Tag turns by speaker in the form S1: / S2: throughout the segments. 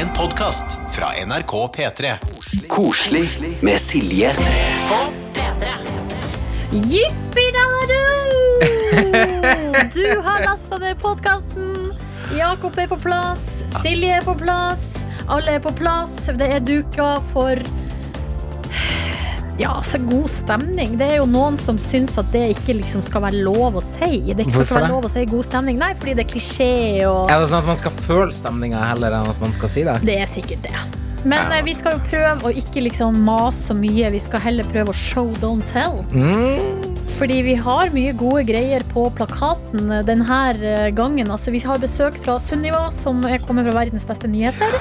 S1: En podkast fra NRK P3.
S2: Koselig med Silje.
S3: På P3. Jippi-dallerud! Du har lasta ned podkasten. Jakob er på plass. Silje er på plass. Alle er på plass. Det er duka for ja, så god stemning. Det er jo noen som syns at det ikke liksom skal være lov å si. Det ikke skal være
S4: det?
S3: lov å si god stemning. Nei, fordi det er klisjé og
S4: Er det sånn at man skal føle stemninga heller enn at man skal si det?
S3: Det er sikkert det. Men eh, vi skal jo prøve å ikke liksom mase så mye. Vi skal heller prøve å show, don't tell.
S4: Mm.
S3: Fordi vi har mye gode greier på plakaten denne gangen. Altså, vi har besøk fra Sunniva, som er kommet fra Verdens beste nyheter.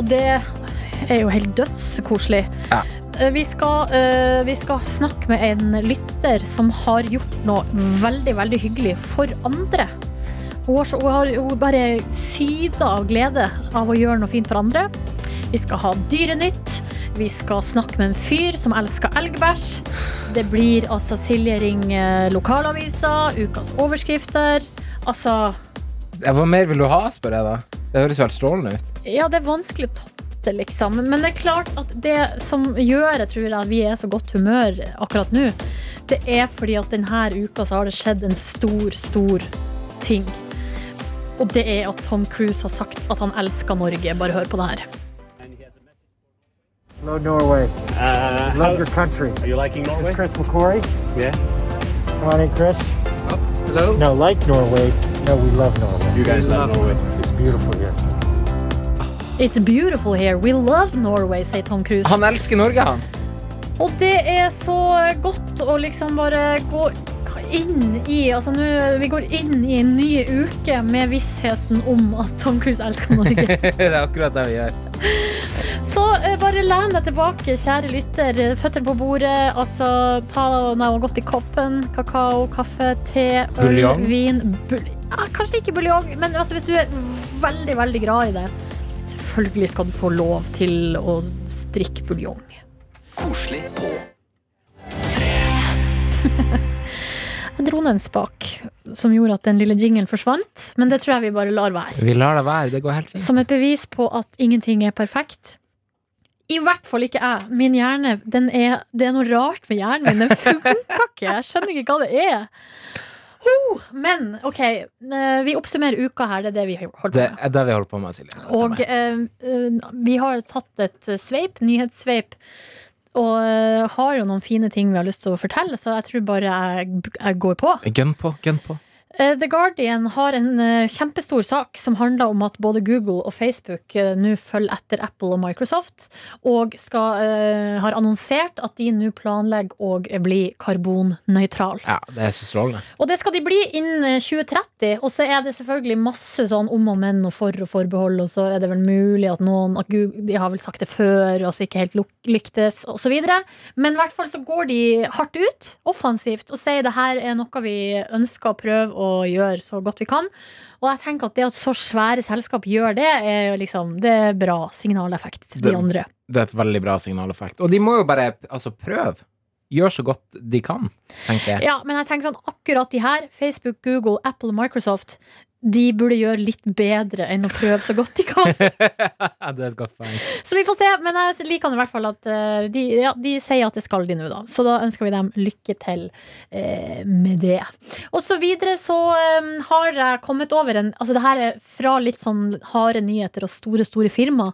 S3: Og det er jo helt dødskoselig.
S4: Ja.
S3: Eh, Vi skal, eh, vi skal snakke med en lytter som har gjort noe veldig, veldig hyggelig for andre. Hun har, hun har hun bare syda av glede av å gjøre noe fint for andre. Vi skal ha Dyrenytt. Vi skal snakke med en fyr som elsker elgbæsj. Det blir altså Silje Ring eh, lokalavisa, ukas overskrifter. Altså
S4: Hva mer vil du ha, spør jeg da? Det høres jo helt strålende ut.
S3: Ja, det er vanskelig å toppe det, liksom. Men det er klart at det som gjør jeg tror at vi er så godt humør akkurat nå, det er fordi at denne uka så har det skjedd en stor, stor ting. Og det er at Tom Cruise har sagt at han elsker Norge. Bare hør på det her.
S5: Hello, Norway.
S6: Uh,
S5: Love your country.
S6: are you liking
S5: This
S6: Norway?
S5: is Chris McCory.
S6: Yeah.
S5: Come on in, Chris.
S4: Hello?
S5: No, like Norway. No, we love Norway.
S6: You guys love Norway.
S5: It's beautiful here.
S3: It's beautiful here. We love Norway, sier Tom Cruise.
S4: Han elsker Norge, han.
S3: Og det er så godt å liksom bare gå inn i Altså nå Vi går inn i en ny uke med vissheten om at Tom Cruise elsker Norge.
S4: det er akkurat det vi gjør.
S3: Så eh, bare len deg tilbake, kjære lytter. Føttene på bordet. Altså, ta noe godt i koppen. Kakao, kaffe, te, øl,
S4: Buljong?
S3: vin. Bul ja, kanskje ikke buljong, men altså, hvis du er veldig, veldig glad i det, selvfølgelig skal du få lov til å strikke buljong.
S2: Koselig på
S3: Jeg dro ned en spak som gjorde at den lille jinglen forsvant, men det tror jeg vi bare lar være.
S4: Vi lar det være. Det går helt fint.
S3: Som et bevis på at ingenting er perfekt. I hvert fall ikke jeg. Min hjerne, den er, det er noe rart med hjernen min. Den funker ikke. Jeg skjønner ikke hva det er. Oh, men OK, eh, vi oppsummerer uka her. Det er det vi holder på
S4: Det
S3: med.
S4: er det vi holder på med, Silje.
S3: Og eh, eh, vi har tatt et sveip, nyhetssveip, og eh, har jo noen fine ting vi har lyst til å fortelle, så jeg tror bare jeg, jeg går på.
S4: Gønn på, gønn på.
S3: Eh, The Guardian har en eh, kjempestor sak som handler om at både Google og Facebook eh, nå følger etter Apple og Microsoft, og skal, uh, har annonsert at de nå planlegger å bli karbonnøytral.
S4: Ja, det er så strålende.
S3: Og det skal de bli innen eh, 2030. Og så er det selvfølgelig masse sånn om og men og for og forbehold, og så er det vel mulig at noen at Google, De har vel sagt det før, og så ikke helt lyktes, osv. Men i hvert fall så går de hardt ut, offensivt, og sier det her er noe vi ønsker å prøve å gjøre så godt vi kan. Og jeg tenker at det at så svære selskap gjør det, er liksom Det er bra signaleffekt til de
S4: Det-
S3: andre.
S4: Det er et veldig bra signaleffekt. Og de må jo bare altså, prøve. Gjør så godt de kan, tenker jeg.
S3: Ja, men jeg tenker sånn akkurat de her, Facebook, Google, Apple og Microsoft, de burde gjøre litt bedre enn å prøve så godt de kan.
S4: det er et godt poeng.
S3: Så vi får se, men jeg liker i hvert fall at eh, de, ja, de sier at det skal de nå, da. Så da ønsker vi dem lykke til eh, med det. Og så videre så um, har jeg kommet over en Altså det her er fra litt sånn harde nyheter og store, store firma.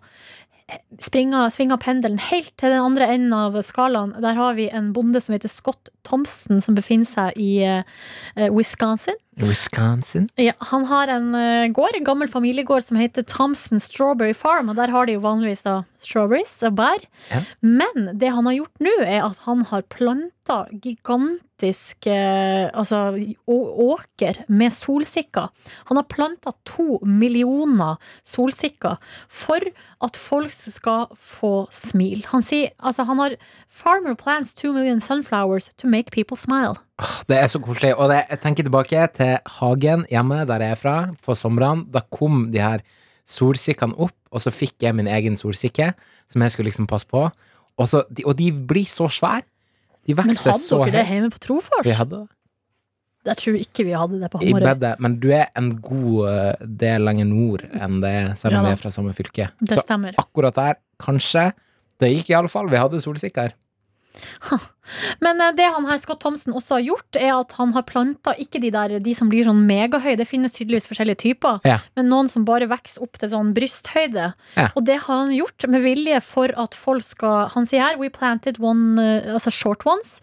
S3: Springer, svinger pendelen helt til den andre enden av skalaen. Der har vi en bonde som heter Scott Thompson, som befinner seg i eh, Wisconsin.
S4: Wisconsin.
S3: Ja, han har en eh, gård, en gammel familiegård som heter Thompson Strawberry Farm. Og der har de jo vanligvis da strawberries og bær.
S4: Ja.
S3: Men det han har gjort nå, er at han har planta gigantisk eh, altså, åker med solsikker. Han har planta to millioner solsikker for at folk skal få smil. Han sier altså han har Farmer plants two million sunflowers to make people smile.
S4: Det er så koselig. Og det, jeg tenker tilbake til hagen hjemme der jeg er fra, på somrene. Da kom de her solsikkene opp, og så fikk jeg min egen solsikke, som jeg skulle liksom passe på. Og, så, de, og de blir så svære. De
S3: Men hadde dere det hjemme på Trofors?
S4: Vi hadde det.
S3: Jeg tror ikke vi hadde det på Hamarøy.
S4: men du er en god eh, del lenger nord enn det, selv om
S3: da.
S4: vi er fra samme fylke.
S3: Det
S4: Så
S3: stemmer.
S4: akkurat der, kanskje. Det gikk i alle fall. Vi hadde solsikker.
S3: Men eh, det han her Scott Thomsen også har gjort, er at han har planta ikke de der De som blir sånn megahøye, det finnes tydeligvis forskjellige typer,
S4: Ja.
S3: men noen som bare vokser opp til sånn brysthøyde.
S4: Ja.
S3: Og det har han gjort med vilje for at folk skal Han sier her We planted one, eh, altså short ones.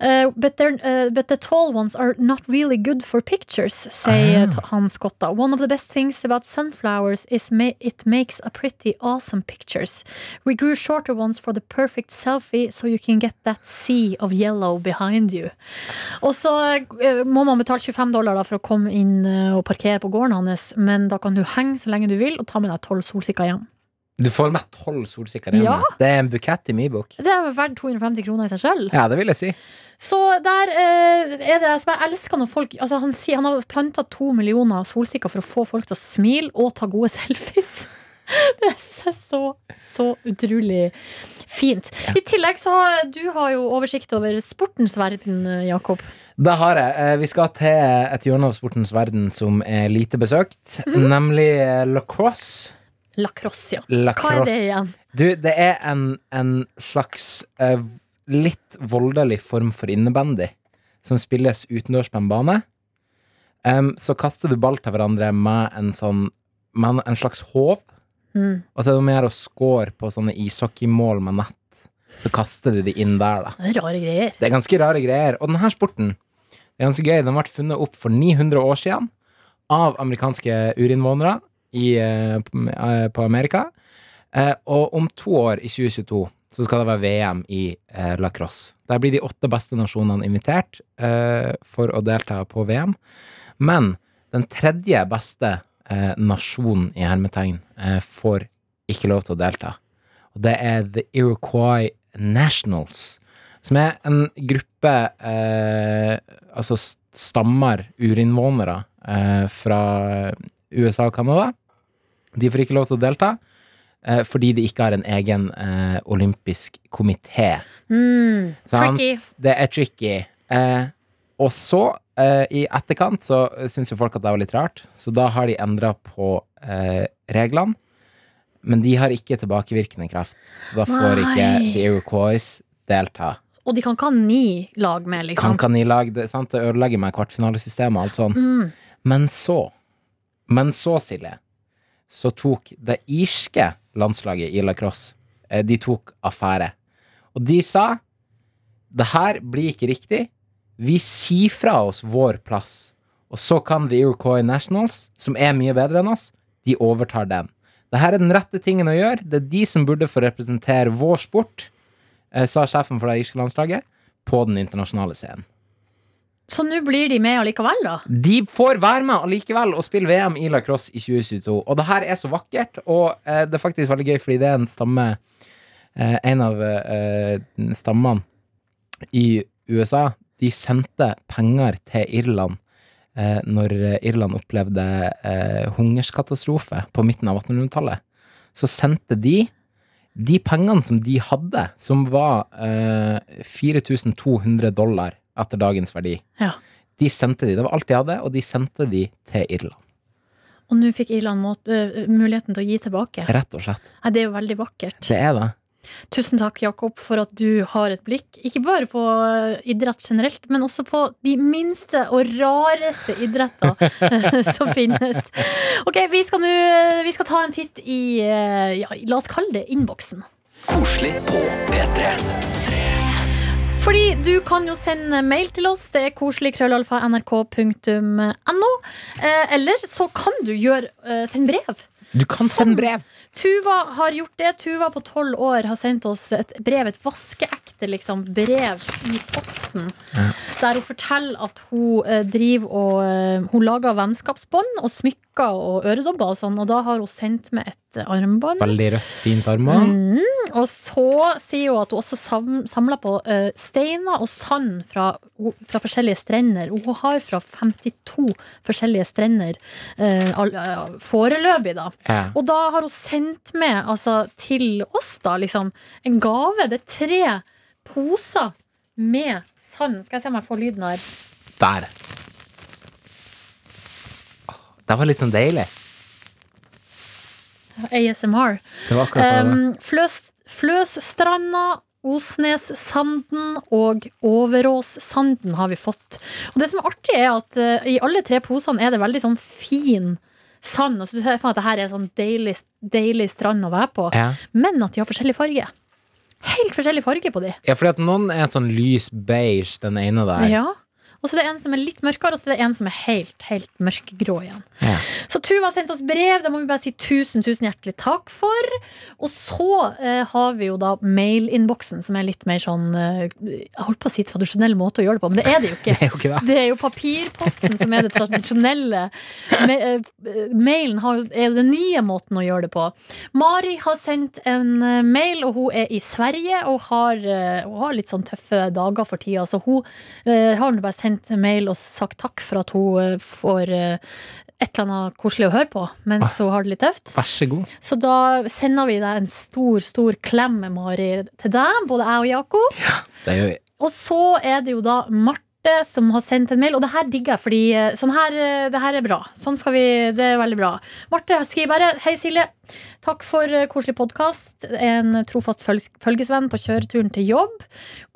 S3: Uh, but, uh, but the tall ones are not really good for pictures, sier
S4: Ah.
S3: t- han Scott. One of the best things about sunflowers is ma it makes a pretty awesome pictures. We grew shorter ones for the perfect selfie, so you can get that sea of yellow behind you. Og så uh, må man betale 25 dollar da, for å komme inn eh, og parkere på gården hans, men da kan du henge så lenge du vil, og ta med deg tolv solsikker hjem.
S4: Du får med tolv solsikker hjemme.
S3: Ja.
S4: Det er en bukett i min bok.
S3: Det er verdt 250 kroner i seg sjøl.
S4: Ja, det vil jeg si.
S3: Så der eh, er det som jeg elsker når folk altså han, sier, han har planta to millioner solsikker for å få folk til å smile og ta gode selfies. Det synes jeg er så, så utrolig fint. I tillegg så har du har jo oversikt over sportens verden, Jakob.
S4: Det har jeg. Eh, Vi skal til et hjørne av sportens verden som er lite besøkt,
S3: Mhm.
S4: nemlig eh, lacrosse.
S3: Lacrosse, ja.
S4: Lacrosse.
S3: Hva er det igjen?
S4: Du, det er en, en slags uh, litt voldelig form for innebandy som spilles utendørs på en bane. Um, så kaster du ball til hverandre med en sånn med en slags håv,
S3: Mm.
S4: og så er det mer å score på sånne ishockeymål med nett. Så kaster du de inn der, da.
S3: Det er rare greier.
S4: Det er ganske rare greier. Og denne sporten det er ganske gøy. Den ble funnet opp for 900 år siden av amerikanske urinnvånere i, eh, på eh, Amerika. Eh, og om to år, i 2022, så skal det være VM i lacrosse. Der blir de åtte beste nasjonene invitert for å delta på VM. Men den tredje beste nasjonen i hermetegn får ikke lov til å delta. Og det er The Iroquois Nationals som er en gruppe eh, altså stammer, urinnvånere, eh, fra USA og Canada. De får ikke lov til å delta eh, fordi de ikke har en egen eh, olympisk komité.
S3: Mm, tricky.
S4: Det er tricky. Eh, og så, eh, i etterkant, så syns jo folk at det var litt rart, så da har de endra på eh, reglene. Men de har ikke tilbakevirkende kraft, så da får ikke
S3: Nei.
S4: The Iroquois delta.
S3: Og de kan ikke ha ni lag med,
S4: Kan
S3: liksom.
S4: kanilag, det, sant? det ødelegger meg kvartfinalesystemet og alt sånn.
S3: Mm.
S4: Men så, men så, Silje, så tok det irske landslaget i lacrosse, eh, de tok affære. Og de sa, det her blir ikke riktig, vi sier fra oss vår plass. Og så kan The Iroquois Nationals, som er mye bedre enn oss, de overtar den. Det her er den rette tingen å gjøre. Det er de som burde få representere vår sport, eh, sa sjefen for det irske landslaget, på den internasjonale scenen.
S3: Så nå blir de med allikevel, da?
S4: De får være med allikevel og spille VM i lacrosse i 2022. Og det her er så vakkert, og eh, det er faktisk veldig gøy, fordi det er en stamme eh, En av eh, stammene i USA, de sendte penger til Irland eh, når Irland opplevde eh, hungerskatastrofe på midten av 1800-tallet. Så sendte de de pengene som de hadde, som var eh, 4200 dollar etter dagens verdi,
S3: Ja.
S4: de sendte de. Det var alt de hadde, og de sendte de til Irland.
S3: Og nå fikk Irland må, muligheten til å gi tilbake.
S4: Rett og slett.
S3: Nei, det er jo veldig vakkert.
S4: Det er det.
S3: Tusen takk, Jakob, for at du har et blikk, ikke bare på idrett generelt, men også på de minste og rareste idretter som finnes. Ok, vi skal nå Vi skal ta en titt i ja, la oss kalle det innboksen.
S2: Koselig på P3.
S3: Fordi du kan jo sende mail til oss. Det er koselig krøllalfa nrk.no. Eh, eller så kan du gjøre sende brev.
S4: Du kan sende brev.
S3: Tuva har gjort det. Tuva på tolv år har sendt oss et brev, et vaskeekte liksom, brev i posten. Der hun forteller at hun eh, driver og eh, Hun lager vennskapsbånd og smykker og øredobber og sånn, og da har hun sendt med et eh, armbånd.
S4: Veldig rødt, fint armbånd.
S3: Mm, og så sier hun at hun også sam samler på eh, steiner og sand fra, fra forskjellige strender. Hun har fra 52 forskjellige strender eh, foreløpig, da.
S4: Ja.
S3: Og da har hun sendt med altså, til oss da, liksom, en gave. Det er tre poser med sand. Skal jeg se om jeg får lyden her.
S4: Der. Det var litt sånn deilig.
S3: ASMR.
S4: Det var akkurat det.
S3: Um, Fløs, Fløsstranda, Osnessanden og Overåssanden har vi fått. Og det som er artig, er at eh, i alle tre posene er det veldig sånn fin sand. Og du ser deg at det her er sånn deilig, deilig strand å være på.
S4: Ja.
S3: Men at de har forskjellig farge. Helt forskjellig farge på de.
S4: ja, fordi at noen er sånn lys beige, den ene der.
S3: Ja. Og så er det en som er litt mørkere, og så er det en som er helt, helt mørkgrå igjen.
S4: Ja.
S3: Så Tuva har sendt oss brev, det må vi bare si tusen, tusen hjertelig takk for. Og så eh, har vi jo da mailinnboksen, som er litt mer sånn eh, Jeg holdt på å si tradisjonell måte å gjøre det på, men det er det jo ikke.
S4: Det er jo ikke det.
S3: Det er jo papirposten som er det tradisjonelle. Me eh, mailen har, er den nye måten å gjøre det på. Mari har sendt en eh, mail, og hun er i Sverige og har, har litt sånn tøffe dager for tida. Så hun har nå bare sendt en mail og sagt takk for at hun eh, får eh, et eller annet koselig å høre på mens hun har det litt tøft.
S4: Vær så god.
S3: Så da sender vi deg en stor, stor klem, Mari, til deg, både jeg og Jakob.
S4: Ja, Det gjør vi.
S3: Og så er det jo da Marte som har sendt en mail, og det her digger jeg, fordi eh, sånn her, eh, det her er bra. Sånn skal vi, det er veldig bra. Marte skriver bare Hei, Silje. Takk for eh, koselig podkast. En trofast følgesvenn på kjøreturen til jobb.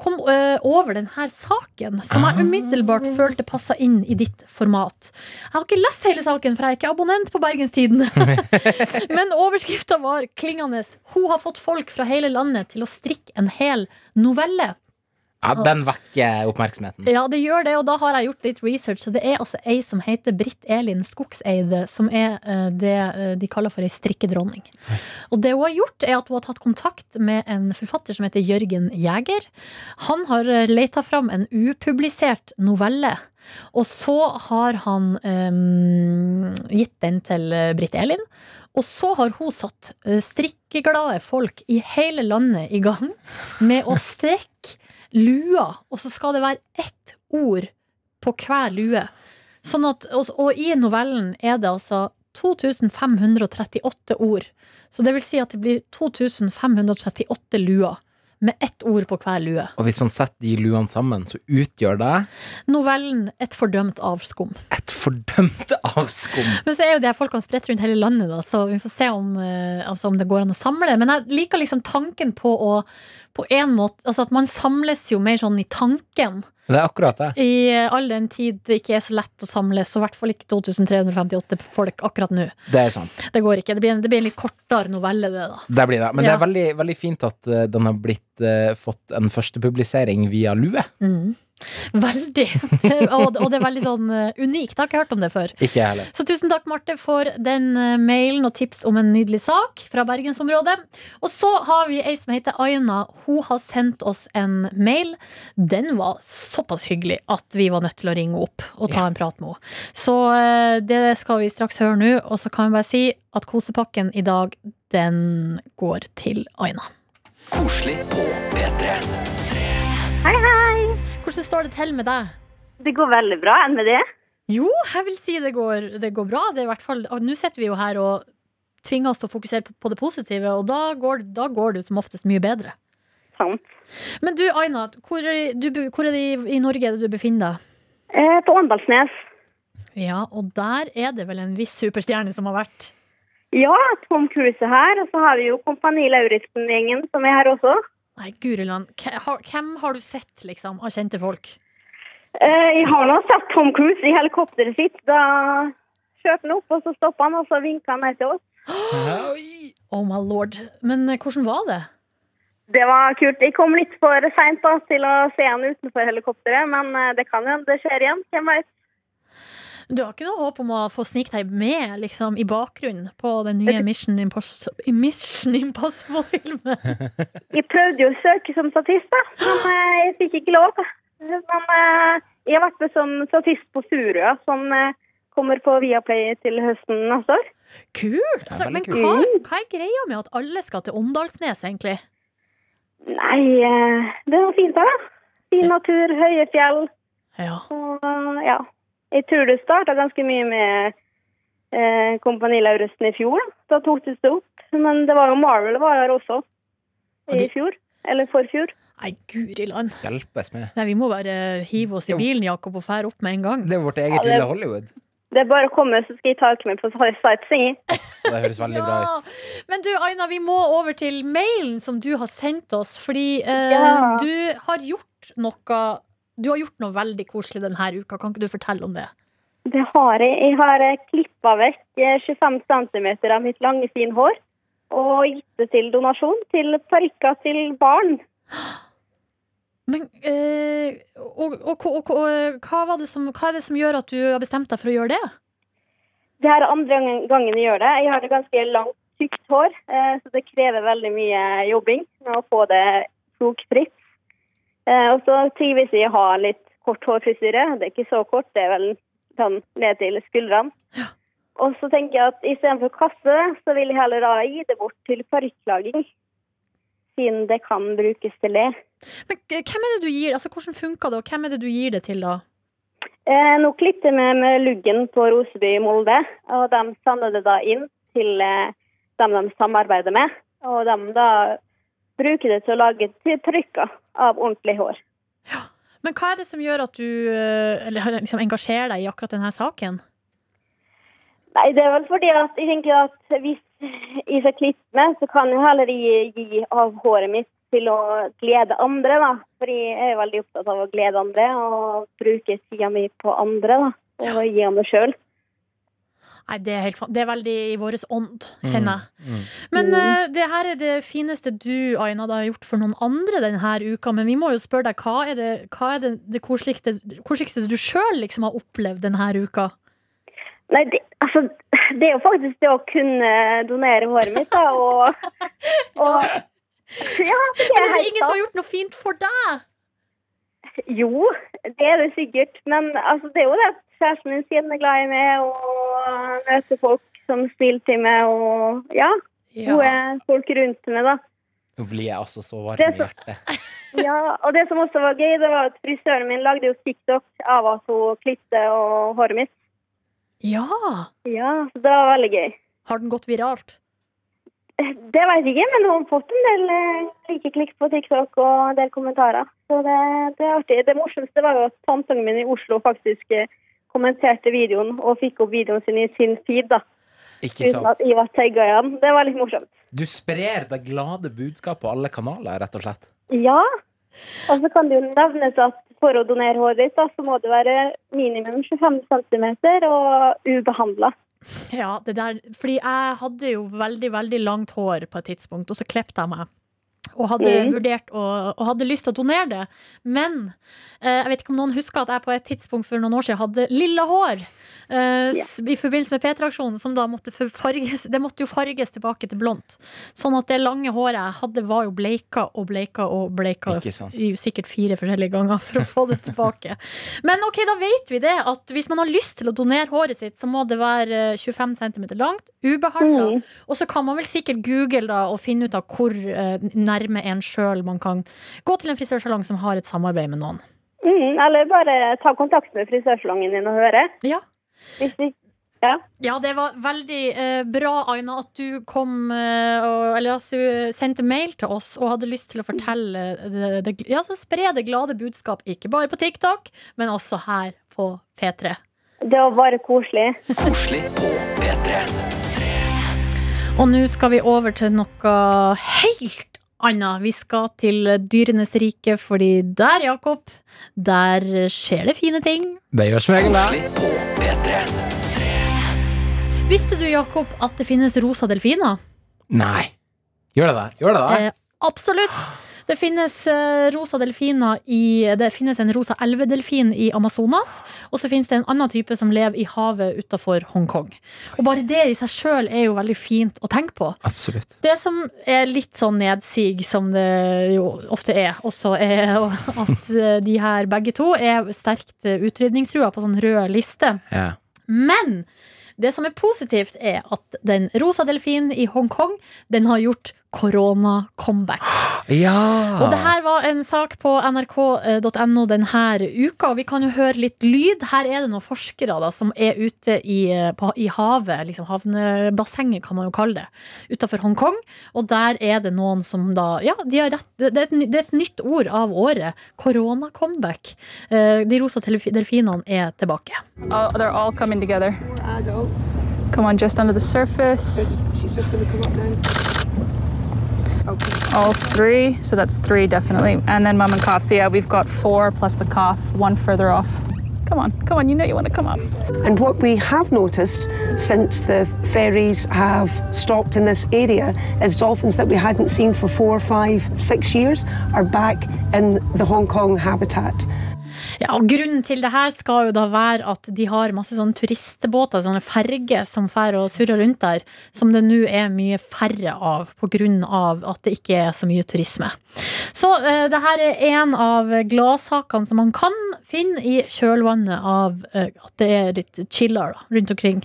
S3: Kom eh, over denne saken, som jeg umiddelbart følte passa inn i ditt format. Jeg har ikke lest hele saken, for jeg er ikke abonnent på Bergenstiden. Men overskrifta var klingende. Hun har fått folk fra hele landet til å strikke en hel novelle.
S4: Ja, den vekker oppmerksomheten.
S3: Ja, det gjør det, og da har jeg gjort litt research. Så det er altså ei som heter Britt Elin Skogseide, som er eh, det eh, de kaller for ei strikkedronning. Og det hun har gjort, er at hun har tatt kontakt med en forfatter som heter Jørgen Jæger. Han har uh, leita fram en upublisert novelle. Og så har han um, gitt den til eh, Britt Elin. Og så har hun satt eh, strikkeglade folk i hele landet i gang med å strekke lua, og så skal det være ett ord på hver lue. Sånn at, og, og i novellen er det altså 2538 ord. Så det vil si at det blir 2538 luer. Med ett ord på hver lue.
S4: Og hvis man setter de luene sammen, så utgjør det
S3: Novellen 'Et fordømt avskum'.
S4: et fordømt avskum.
S3: Men så er jo det folkene spredt rundt hele landet, da, så vi får se om, eh, altså om det går an å samle. Men jeg liker liksom tanken på å på en måte, altså At man samles jo mer sånn i tanken.
S4: Det er akkurat det.
S3: I all den tid det ikke er så lett å samles, og i hvert fall ikke 2358 folk akkurat nå.
S4: Det er sant.
S3: Det går ikke. Det blir en, det blir en litt kortere novelle, det, da.
S4: Det blir det. Men det er veldig, veldig fint at eh, den har blitt uh, fått en førstepublisering via Lue.
S3: Mm. Veldig. og, og det er veldig sånn eh, unikt. Jeg har ikke hørt om det før.
S4: Ikke jeg heller.
S3: Så tusen takk, Marte, for den eh, mailen og tips om en nydelig sak fra bergensområdet. Og så har vi ei som heter Aina. Hun har sendt oss en mail. Den var såpass hyggelig at vi var nødt til å ringe opp og ta en prat med henne. Så eh, det skal vi straks høre nå. Og så kan vi bare si at kosepakken i dag, den går til Aina.
S2: Koselig på P3.
S3: Hvordan står det til med deg?
S6: Det går veldig bra. Enn med det?
S3: Jo, jeg vil si det går, det går bra. Det er i hvert fall, Nå sitter vi jo her og tvinger oss til å fokusere på, på det positive, og da går, da går det som oftest mye bedre.
S6: Sant.
S3: Men du, Aina, hvor er, du, hvor er det i, i Norge du befinner deg?
S6: Eh, på Åndalsnes.
S3: Ja, og der er det vel en viss superstjerne som har vært.
S6: Ja, Tom Cruise er her. Og så har vi jo Kompani Lauritzen-gjengen som er her også.
S3: Nei, Guriland. Hvem har, hvem har du sett, liksom, av kjente folk?
S6: Eh, jeg har nå sett Tom Cruise i helikopteret sitt. Da kjørte han opp, og så stoppa han, og så vinka han ned til oss.
S3: Oh my lord. Men eh, hvordan var det?
S6: Det var kult. Jeg kom litt for seint til å se han utenfor helikopteret, men eh, det kan hende det skjer igjen. Hvem veit.
S3: Du har ikke noe håp om å få snike deg med liksom, i bakgrunnen på den nye Mission Impossible- Mission Impossible-filmen?
S6: Jeg prøvde jo å søke som statist, da, men eh, jeg fikk ikke lov. Men eh, jeg har vært med som statist på Furua, som eh, kommer på Viaplay til høsten neste år.
S3: Kult! Altså, men
S4: kult.
S3: hva, hva er greia med at alle skal til Åndalsnes, egentlig?
S6: Nei, det er noe fint her, da. Fin natur, høye fjell.
S3: Ja.
S6: Og ja. Jeg tror det starta ganske mye med eh, Kompani Lauritzen i fjor. Da, tok det seg opp. Men det var jo Marvel var her også i fjor. Eller forfjor.
S3: Nei, guri land.
S4: Hjelpes med.
S3: Nei, vi må bare hive oss i bilen, Jakob, og fære opp med en gang.
S4: Det er vårt eget
S6: Ja, det-
S4: lille Hollywood.
S6: Det er bare å komme, så skal jeg ta med på sightseeing.
S4: Det høres veldig bra ut.
S3: Men du, Aina, vi må over til mailen som du har sendt oss. Fordi eh,
S6: Ja.
S3: du har gjort noe Du har gjort noe veldig koselig denne uka. Kan ikke du fortelle om det?
S6: Det har jeg. Jeg har klippa vekk eh, 25 cm av mitt lange, fine hår. Og gitt det til donasjon til parykker til barn.
S3: Men eh, og, og, og, og, eh, hva, var det som, hva er det som gjør at du har bestemt deg for å gjøre det?
S6: Det er andre gangen- jeg gjør det. Jeg har det ganske langt, tykt hår, eh, så det krever veldig mye jobbing med å få det flokfritt. Eh, Og så trives vi å ha litt kort hårfrisyre. Det er ikke så kort, det er vel sånn ned til skuldrene. Og så tenker jeg at istedenfor å kaste det, så vil jeg heller da gi det bort til parykklaging. Siden det kan brukes til det.
S3: Men hvem er det du gir, altså Hvordan funker det, og hvem er det du gir det til, da?
S6: Eh, nå klippet jeg med, med luggen på Roseby i Molde, og de sender det da inn til eh, dem de samarbeider med. Og de da bruker det til å lage trykker av ordentlig hår.
S3: Men hva er det som gjør at du eh, eller, liksom, engasjerer deg i akkurat denne saken?
S6: Nei, det er vel fordi at jeg tenker at hvis jeg skal klippe meg, så kan jeg heller gi, av håret mitt til å glede andre, da. Fordi jeg er veldig opptatt av å glede andre og bruke tida mi på andre, da. Og gi av meg sjøl.
S3: Nei, det er, helt, det er veldig i vår ånd, kjenner jeg.
S4: Mm.
S3: Men uh, det her er det fineste du, Aina, har gjort for noen andre denne uka. Men vi må jo spørre deg, hva er det, hva er det, det koseligste, koseligste du sjøl liksom har opplevd denne uka?
S6: Nei, det, altså, det er jo faktisk det å kunne donere håret mitt, da, og, og Ja, det
S3: Men
S6: er
S3: er det
S6: helt
S3: ingen som har gjort noe fint for deg?
S6: Jo, det er det sikkert. Men altså, det er jo det at kjæresten min siden den er glad i meg, og møter folk som spiller til meg, og ja, gode folk rundt meg, da.
S4: Nå blir jeg altså så varm
S6: Det
S4: i
S6: er
S4: hjertet.
S6: Ja, og det som også var gøy, det var at frisøren min lagde jo TikTok av at hun klippet og håret mitt.
S3: Ja!
S6: Ja, så det var veldig gøy.
S3: Har den gått viralt?
S6: Det vet jeg ikke, men hun har fått en del eh, like klikk på TikTok og en del kommentarer. Så det, det er artig. Det morsomste var jo at tanteungen min i Oslo faktisk eh, kommenterte videoen og fikk opp videoen sin i sin feed, da.
S4: Ikke
S6: Uten at
S4: sant?
S6: jeg var tagga i. Det var litt morsomt.
S4: Du sprer det glade budskap på alle kanaler, rett og slett.
S6: Ja. Og så kan det jo nevnes at for å donere håret ditt, da, så må det være minimum 25 cm og ubehandla.
S3: Ja, det der, fordi jeg hadde jo veldig, veldig langt hår på et tidspunkt, og så klippet jeg meg. Og hadde
S6: Mm.
S3: vurdert å, og hadde lyst til å donere det. Men eh, jeg vet ikke om noen husker at jeg på et tidspunkt for noen år siden hadde lilla hår. eh, yeah. I forbindelse med P3-aksjonen, som da måtte farges Det måtte jo farges tilbake til blondt. Sånn at det lange håret jeg hadde, var jo bleika og bleika og bleika i sikkert fire forskjellige ganger for å få det tilbake. Men ok, da vet vi det. At hvis man har lyst til å donere håret sitt, så må det være eh, 25 cm langt, ubehandla.
S6: Mm.
S3: Og så kan man vel sikkert google da og finne ut av hvor eh, nærme en sjøl man kan gå til en frisørsalong som har et samarbeid med noen.
S6: Mm, eller bare ta kontakt med frisørsalongen din og høre.
S3: Ja.
S6: Hvis de, ja.
S3: Ja, det var veldig eh, bra, Aina, at du kom eh, og, Eller altså, sendte mail til oss og hadde lyst til å fortelle det, det, Ja, så spre det glade budskap, ikke bare på TikTok, men også her på P3.
S6: Det var bare koselig.
S2: Koselig på P3.
S3: Og nå skal vi over til noe helt annet. Vi skal til dyrenes rike, fordi der, Jakob, der skjer det fine ting.
S4: Det gjør som regel det.
S2: Koselig på P3.
S3: Visste du, Jakob, at det finnes rosa delfiner?
S4: Nei. Gjør det det? Gjør det det?
S3: Eh, absolutt. Det finnes eh, rosa delfiner i Det finnes en rosa elvedelfin i Amazonas. Og så finnes det en annen type som lever i havet utafor Hongkong. Og bare det i seg sjøl er jo veldig fint å tenke på.
S4: Absolutt.
S3: Det som er litt sånn nedsig, som det jo ofte er, også er at eh, de her begge to er sterkt eh, utrydningstrua på sånn rød liste.
S4: Ja.
S3: Men det som er positivt, er at den rosa delfinen i Hongkong, den har gjort korona-comeback.
S4: Ja!
S3: Og det her var en sak på nrk.no denne uka, og vi kan jo høre litt lyd. Her er det noen forskere da, som er ute i, på, i havet, liksom havnebassenget kan man jo kalle det, utenfor Hongkong. Og der er det noen som da Ja, de har rett, det, er et, det er et nytt ord av året. Korona-comeback. Eh, De rosa delfinene er tilbake.
S7: Oh, they're all coming together. Come on, just under the surface.
S8: She's just gonna to come up now.
S7: All three, so that's three definitely. And then mum and calf. So yeah, we've got four plus the calf, one further off. Come on, come on, you know you want to come up.
S8: And what we have noticed since the ferries have stopped in this area is dolphins that we hadn't seen for four, five, six years are back in the Hong Kong habitat.
S3: Ja, og Grunnen til det her skal jo da være at de har masse sånne turistbåter, sånne ferger som fer og surrer rundt der, som det nå er mye færre av av at det ikke er så mye turisme. Så eh, det her er en av gladsakene som man kan finne i kjølvannet av eh, at det er litt chillere da, rundt omkring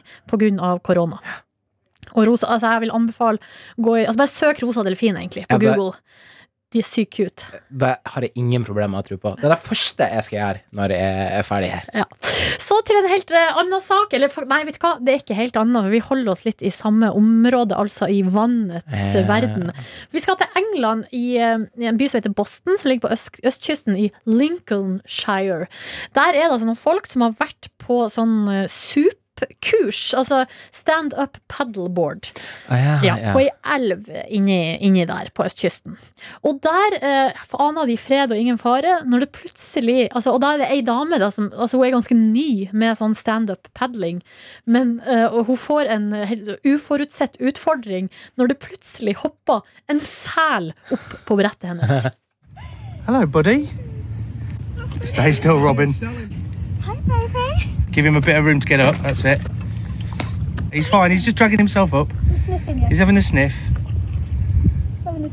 S3: av korona. Og rosa, altså jeg vil anbefale gå i, altså Bare søk rosa delfin, egentlig, på
S4: Ja, det-
S3: Google. De er sykt cute.
S4: Det har jeg ingen problemer med å tro på. Det er det første jeg skal gjøre når jeg er ferdig her.
S3: Ja. Så til en helt eh, annen sak. Eller nei, vet du hva, det er ikke helt annet. for Vi holder oss litt i samme område, altså i vannets
S4: Eh.
S3: verden. Vi skal til England, i, eh, i en by som heter Boston, som ligger på øst, østkysten i Lincolnshire. Der er det altså noen folk som har vært på sånn eh, SUP-kurs, altså stand up paddleboard.
S4: Ah,
S3: Ja, på ei elv inni, inni der på østkysten. Og der eh, aner de fred og ingen fare, når det plutselig altså, Og da er det ei dame, da, som altså, hun er ganske ny med sånn standup paddling, men eh, og hun får en helt uforutsett utfordring når det plutselig hopper en sel opp på brettet hennes.
S9: Hello, buddy. Stay still, Robin.
S6: Hi, baby.
S9: Give him a bit of room to get up. That's it. He's fine. He's just dragging himself up.
S6: Sniffing it.
S9: He's having a sniff.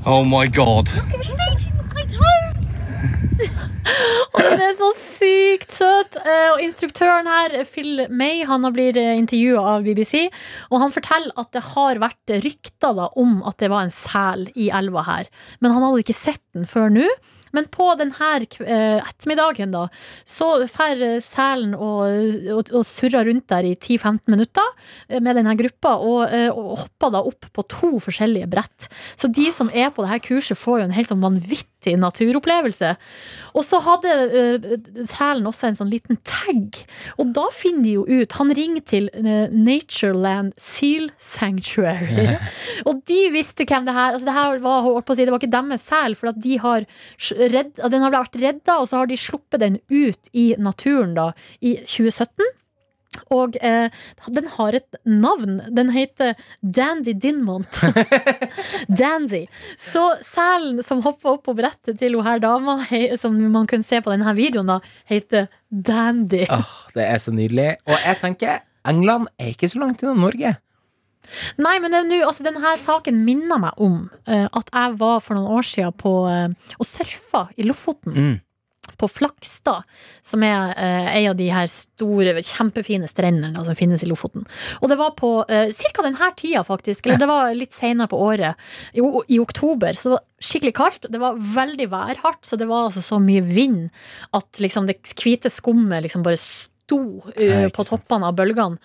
S9: Oh my god.
S6: He's eating my toes.
S3: Og det er så sykt søt! Eh, Og instruktøren her, Phil May, han har blitt intervjua av BBC. Og han forteller at det har vært rykter om at det var en sel i elva her. Men han hadde ikke sett den før nå. Men på denne eh, ettermiddagen da, så drar eh, selen og, og, og surrer rundt der i 10-15 minutter eh, med denne gruppa, og, eh, og hopper da opp på to forskjellige brett. Så de som er på dette kurset, får jo en helt sånn vanvittig naturopplevelse. Og så hadde uh, selen også en sånn liten tag, og da finner de jo ut Han ringer til uh, Natureland Seal Sanctuary. og de visste hvem det her altså det her var, holdt på å si, det var ikke deres sel, for at de har redd, den har vært redda, og så har de sluppet den ut i naturen da, i 2017. Og eh, den har et navn. Den heter Dandy Dinmont. Dandy. Så selen som hopper opp på brettet til hun her dama, som man kunne se på denne videoen, da, heter Dandy.
S4: Åh, det er så nydelig. Og jeg tenker, England er ikke så langt unna Norge.
S3: Nei, men er altså, denne saken minner meg om uh, at jeg var for noen år siden på, uh, og surfa i Lofoten.
S4: Mm.
S3: På Flakstad, som er eh, en av de her store, kjempefine strendene som finnes i Lofoten. Og det var på eh, ca. denne tida, faktisk. Eller det var litt senere på året. I, I oktober. Så det var skikkelig kaldt. Det var veldig værhardt, så det var altså så mye vind at liksom, det hvite skummet liksom bare sto
S4: uh,
S3: på toppene av bølgene.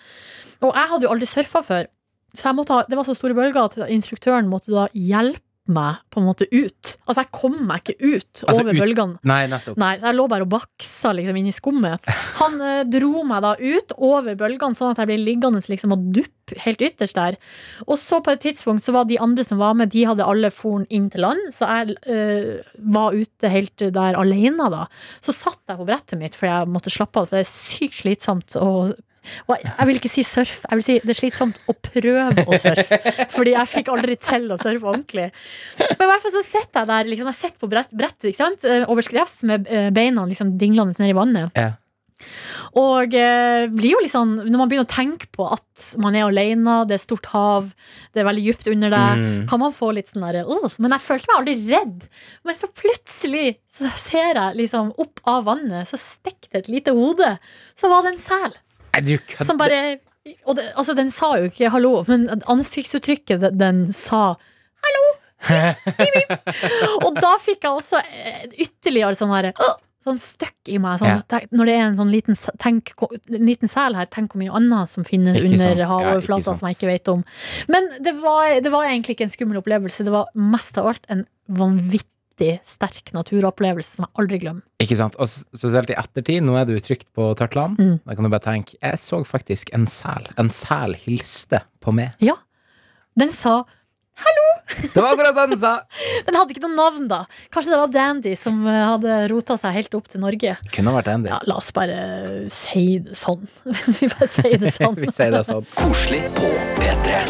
S3: Og jeg hadde jo aldri surfa før. Så ha, det var så store bølger at instruktøren måtte da hjelpe meg på en måte ut. Altså, jeg kom meg ikke ut
S4: Altså,
S3: over
S4: ut-
S3: bølgene.
S4: Nei, nettopp.
S3: Nei, så jeg lå bare og baksa liksom inni skummet. Han eh, dro meg da ut over bølgene, sånn at jeg ble liggende liksom og duppe helt ytterst der. Og så på et tidspunkt så var de andre som var med, de hadde alle foren inn til land, så jeg eh, var ute helt der alene da. Så satt jeg på brettet mitt, for jeg måtte slappe av, for det er sykt slitsomt å jeg vil ikke si surf, jeg vil si det er slitsomt å prøve å surfe. Fordi jeg fikk aldri til å surfe ordentlig. Men i hvert fall så sitter jeg der, liksom, jeg sitter på brett, brettet, ikke sant? Overskrevs over skrevs med eh, beina liksom dinglende ned i vannet.
S4: Ja.
S3: Og eh, blir jo sånn, når man begynner å tenke på at man er alene, det er stort hav, det er veldig dypt under deg,
S4: Mm.
S3: kan man få litt sånn derre uh, Men jeg følte meg aldri redd. Men så plutselig så ser jeg liksom opp av vannet, så stikker det et lite hode. Så var det en sel. Som bare det, altså, Den sa jo ikke 'hallo', men ansiktsuttrykket den, den sa 'hallo'. Og da fikk jeg også eh, ytterligere sånn her Sånn støkk i meg. Sånn,
S4: Ja.
S3: tenk- Når det er en sånn liten, tenk, liten sel her, tenk hvor mye annet som finnes
S4: Ikke
S3: under havoverflata
S4: ja,
S3: som jeg ikke vet om. Men det var, det var egentlig ikke en skummel opplevelse. Det var mest av alt en vanvittig sterk naturopplevelse som jeg aldri glemmer.
S4: Ikke sant? Og spesielt i ettertid, nå er du trygt på tørt land.
S3: Mm.
S4: Da kan du bare tenke Jeg så faktisk en sel. En sel hilste på meg. Ja.
S3: Den sa
S4: Det var akkurat den sa!
S3: Den hadde ikke noe navn, da. Kanskje det var Dandy som eh, hadde rota seg helt opp til Norge.
S4: Kunne vært Dandy.
S3: Ja, la oss bare si det sånn. Vi bare sier det sånn.
S4: Vi sier det sånn.
S2: Koselig på P3.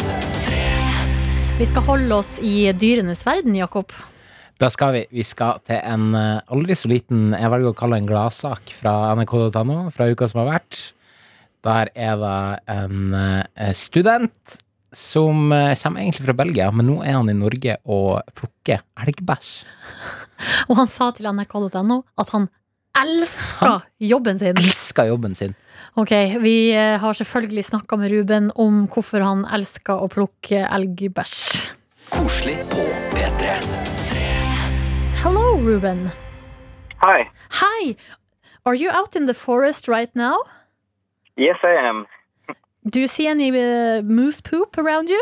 S3: Vi skal holde oss i dyrenes verden, Jakob.
S4: Da skal vi. Vi skal til en eh, aldri så liten, jeg velger å kalle det en gladsak fra nrk.no, fra uka som har vært. Der er det en eh, student som eh, kommer egentlig fra Belgia, men nå er han i Norge og plukker elgbæsj.
S3: Og han sa til nrk.no at han elsker jobben sin.
S4: Elsker jobben sin.
S3: Ok, Vi har selvfølgelig snakka med Ruben om hvorfor han elsker å plukke elgbæsj.
S2: Koselig på P3.
S3: Hello, Ruben.
S10: Hi.
S3: Hi. Are you out in the forest right now?
S10: Yes, I am.
S3: Do you see any uh, moose poop around you?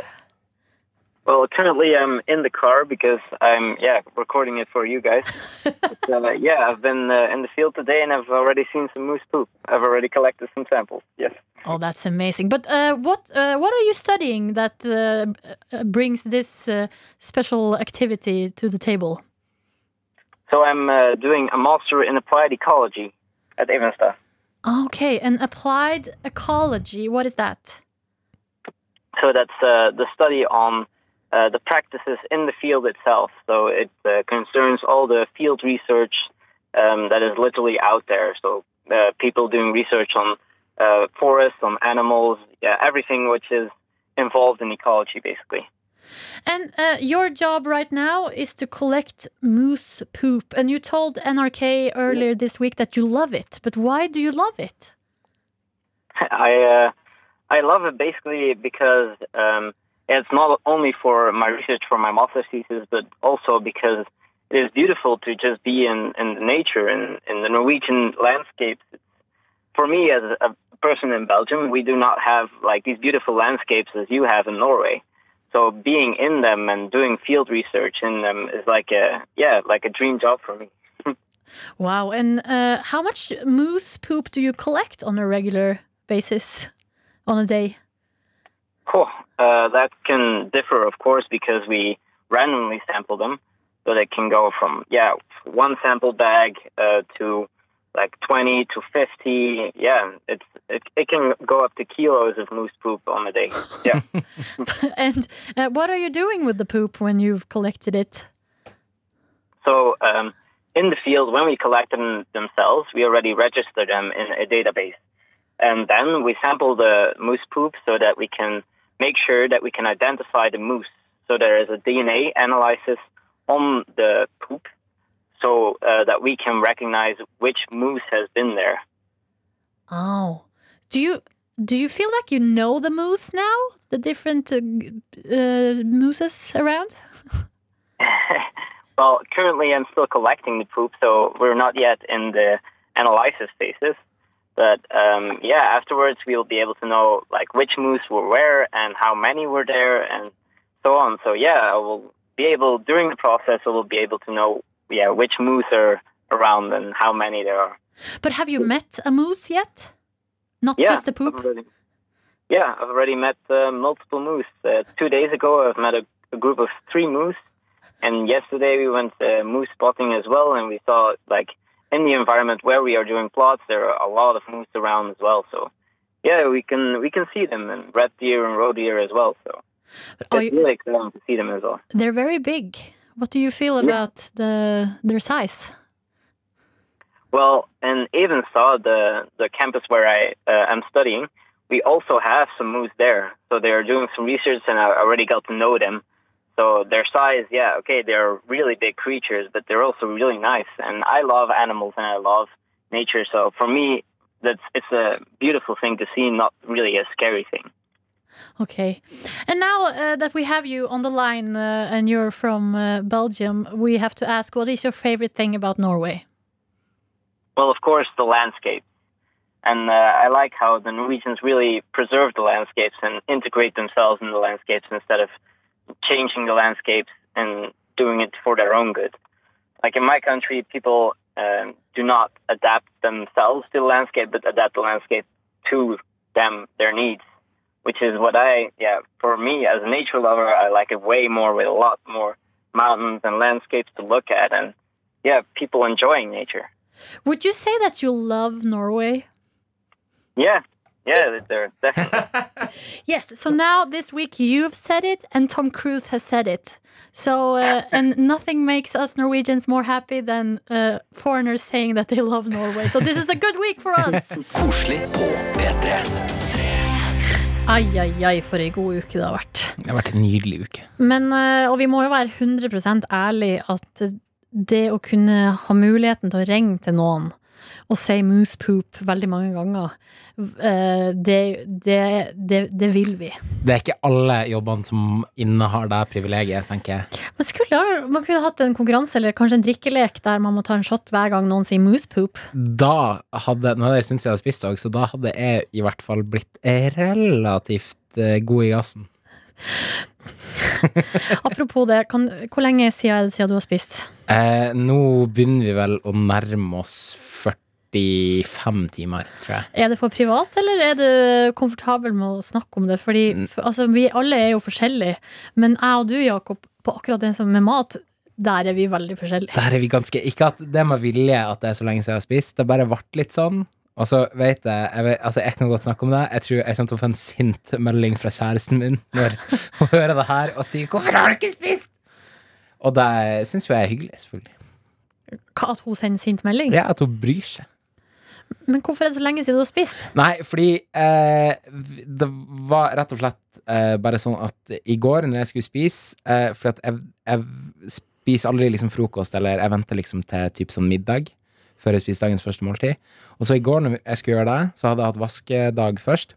S10: Well, currently I'm in the car because I'm yeah recording it for you guys. but, uh, yeah, I've been uh, in the field today and I've already seen some moose poop. I've already collected some samples. Yes.
S3: Oh, that's amazing. But uh, what uh, what are you studying that uh, uh, brings this uh, special activity to the table?
S10: So I'm uh, doing a master in applied ecology at Evenstad.
S3: Okay, and applied ecology. What is that?
S10: So that's uh, the study on uh, the practices in the field itself. So it uh, concerns all the field research um, that is literally out there. So uh, people doing research on uh, forests, on animals, yeah, everything which is involved in ecology, basically.
S3: And uh, your job right now is to collect moose poop. And you told NRK earlier this week that you love it. But why do you love it?
S10: I uh, I love it basically because um, it's not only for my research for my master's thesis, but also because it is beautiful to just be in, in nature and in the Norwegian landscapes. For me, as a person in Belgium, we do not have like these beautiful landscapes as you have in Norway. So being in them and doing field research in them is like a yeah, like a dream job for me.
S3: Wow. And uh, how much moose poop do you collect on a regular basis on a day?
S10: Cool. Uh, that can differ, of course, because we randomly sample them. So they can go from, yeah, one sample bag uh, to like 20 to 50. Yeah, it's it, it can go up to kilos of moose poop on a day. Yeah.
S3: and uh, what are you doing with the poop when you've collected it?
S10: so um, in the field, when we collect them themselves, we already register them in a database. And then we sample the moose poop so that we can make sure that we can identify the moose. So there is a DNA analysis on the poop so uh, that we can recognize which moose has been there.
S3: Oh, do you do you feel like you know the moose now? The different uh, uh, mooses around?
S10: well, currently I'm still collecting the poop, so we're not yet in the analysis phases. But um, yeah, afterwards we'll be able to know like which moose were where and how many were there and so on. So yeah, I will be able during the process I will be able to know yeah which moose are around and how many there are.
S3: But have you met a moose yet? Not
S10: Yeah,
S3: just the poop.
S10: I've already, yeah, I've already met uh, multiple moose. Uh, two days ago, I've met a, a group of three moose, and yesterday we went uh, moose spotting as well, and we saw like in the environment where we are doing plots, there are a lot of moose around as well. So yeah, we can we can see them and red deer and roe deer as well. So it's
S3: you-
S10: really exciting to see them as well.
S3: They're very big. What do you feel about the their size?
S10: Well, and even Evenstad, the the campus where I uh, am studying, we also have some moose there. So they are doing some research, and I already got to know them. So their size, yeah, okay, they're really big creatures, but they're also really nice. And I love animals and I love nature. So for me, that's it's a beautiful thing to see, not really a scary thing.
S3: Okay. And now uh, that we have you on the line uh, and you're from uh, Belgium, we have to ask what is your favorite thing about Norway?
S10: Well, of course, the landscape. And uh, I like how the Norwegians really preserve the landscapes and integrate themselves in the landscapes instead of changing the landscapes and doing it for their own good. Like in my country, people um, do not adapt themselves to the landscape, but adapt the landscape to them, their needs, which is what I, yeah, for me as a nature lover, I like it way more with a lot more mountains and landscapes to look at and, yeah, people enjoying nature.
S3: Would you say that you love Norway?
S10: Yeah, yeah, they're definitely.
S3: Yes. So now this week you've said it and Tom Cruise has said it. So uh, and nothing makes us Norwegians more happy than uh, foreigners saying that they love Norway. So this is a good week for us.
S2: Koselig på P3.
S3: Ai, ai, ai, for ei god uke det har vært.
S4: Det har vært en nydelig uke.
S3: Men, eh, og vi må jo være 100% ærlig at det å kunne ha muligheten til å ringe til noen og si moose poop veldig mange ganger, eh, det, det, det, det vil vi.
S4: Det er ikke alle jobbene som innehar det privilegiet, tenker jeg.
S3: Man, skulle, man kunne hatt en konkurranse eller kanskje en drikkelek der man må ta en shot hver gang noen sier moose poop.
S4: Da hadde Nå er det en stund siden jeg hadde spist òg, så da hadde jeg i hvert fall blitt relativt eh, god i gassen.
S3: Apropos det, kan, hvor lenge siden er det siden du har spist?
S4: Eh, nå begynner vi vel å nærme oss 45 timer, tror jeg.
S3: Er det for privat, eller er du komfortabel med å snakke om det? Fordi for, altså, vi alle er jo forskjellige, men jeg og du, Jakob, på akkurat det som med mat, der er vi veldig forskjellige.
S4: Der er vi ganske Ikke at det med vilje at det er så lenge siden jeg har spist, det bare ble litt sånn. Og så vet jeg, jeg vet, Altså, jeg kan godt snakke om det. Jeg tror jeg kommer til å få en sint melding fra kjæresten min når hun hører det her og sier 'Hvorfor har du ikke spist?' Og det syns jo jeg er hyggelig, selvfølgelig.
S3: Hva, At hun sender sint melding?
S4: Ja, at hun bryr seg.
S3: Men hvorfor er det så lenge siden du har spist?
S4: Nei, fordi eh, det var rett og slett eh, bare sånn at i går når jeg skulle spise eh, For at jeg, jeg spiser aldri liksom frokost, eller jeg venter liksom til typ sånn middag før jeg spiste dagens første måltid. Og så i går når jeg skulle gjøre det, så hadde jeg hatt vaskedag først.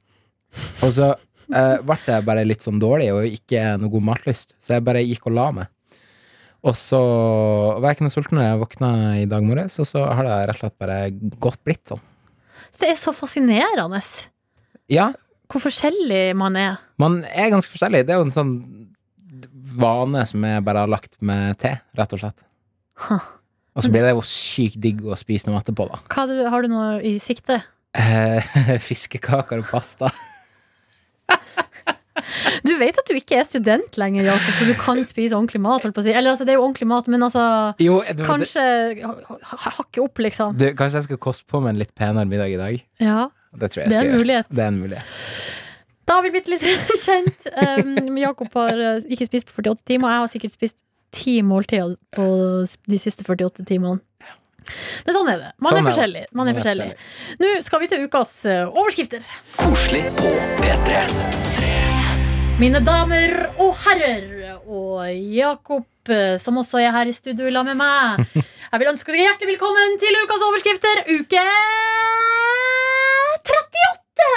S4: Og så eh, ble jeg bare litt sånn dårlig og ikke noe god matlyst, så jeg bare gikk og la meg. Og så var jeg ikke noe sulten når jeg våkna i dag morges, og så har det rett og slett bare godt blitt sånn.
S3: Så det er så fascinerende
S4: Ja,
S3: hvor forskjellig man er.
S4: Man er ganske forskjellig. Det er jo en sånn vane som jeg bare har lagt med te, rett og slett.
S3: Huh.
S4: Og så blir det jo sykt digg å spise noe etterpå, da.
S3: Hva du, har du noe i sikte?
S4: Eh, fiskekaker og pasta.
S3: Du vet at du ikke er student lenger, Jakob, for du kan spise ordentlig mat. Holdt på å si. Eller altså, det er jo ordentlig mat, men altså
S4: Jo, det,
S3: Kanskje ha- ha- hakke opp, liksom.
S4: du, kanskje jeg skal koste på meg en litt penere middag i dag?
S3: Ja,
S4: Det tror jeg
S3: det
S4: jeg skal gjøre.
S3: mulighet.
S4: Det er en mulighet.
S3: Da har vi blitt litt kjent. Um, Jakob har uh, ikke spist på 48 timer. Jeg har sikkert spist ti måltider på de siste 48 timene. Men sånn er det. Man
S4: Sånn
S3: er
S4: er
S3: forskjellig. Man er forskjellig. Nå skal vi til ukas uh, overskrifter.
S2: Koselig på P3.
S3: Mine damer og herrer, og Jakob, uh, som også er her i studio sammen med meg. Jeg vil ønske dere hjertelig velkommen til ukas overskrifter, uke 38!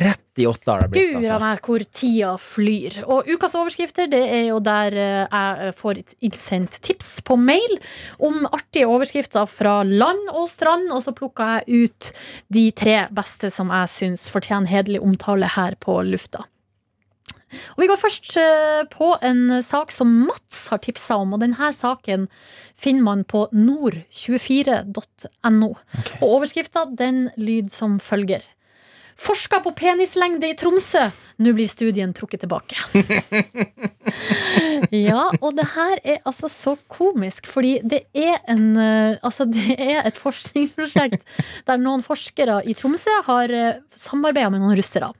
S4: 38 har det blitt,
S3: Gud
S4: altså.
S3: hvor tida flyr. Og ukas overskrifter det er jo der eh, jeg får et innsendt tips på mail om artige overskrifter fra land og strand, og så plukka jeg ut de tre beste som jeg syns fortjener hederlig omtale her på lufta. Og Vi går først eh, på en sak som Mats har tipsa om, og denne saken finner man på nord24.no. Og overskrifta den lyder som følger. Forska på penislengde i Tromsø. Nå blir studien trukket tilbake. ja, og det her er altså så komisk, fordi det er en eh, Altså, det er et forskningsprosjekt der noen forskere i Tromsø har samarbeida med noen russere.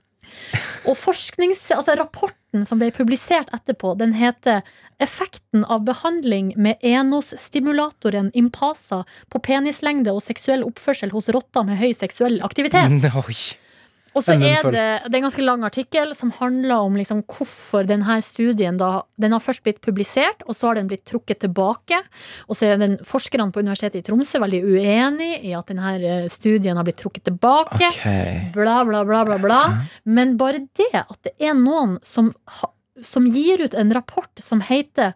S3: Og forsknings, altså rapporten som ble publisert etterpå, den heter 'Effekten av behandling med Enos-stimulatoren Impasa på penislengde og seksuell oppførsel hos rotter med høy seksuell aktivitet'.
S4: Oi.
S3: Og så er det, det er en ganske lang artikkel som handler om liksom hvorfor denne studien da, Den har først blitt publisert, og så har den blitt trukket tilbake. Og så er den forskerne på Universitetet i Tromsø veldig uenig i at denne eh, studien har blitt trukket tilbake.
S4: Okay.
S3: Bla, bla, bla, bla, bla. Men bare det at det er noen som, som gir ut en rapport som heter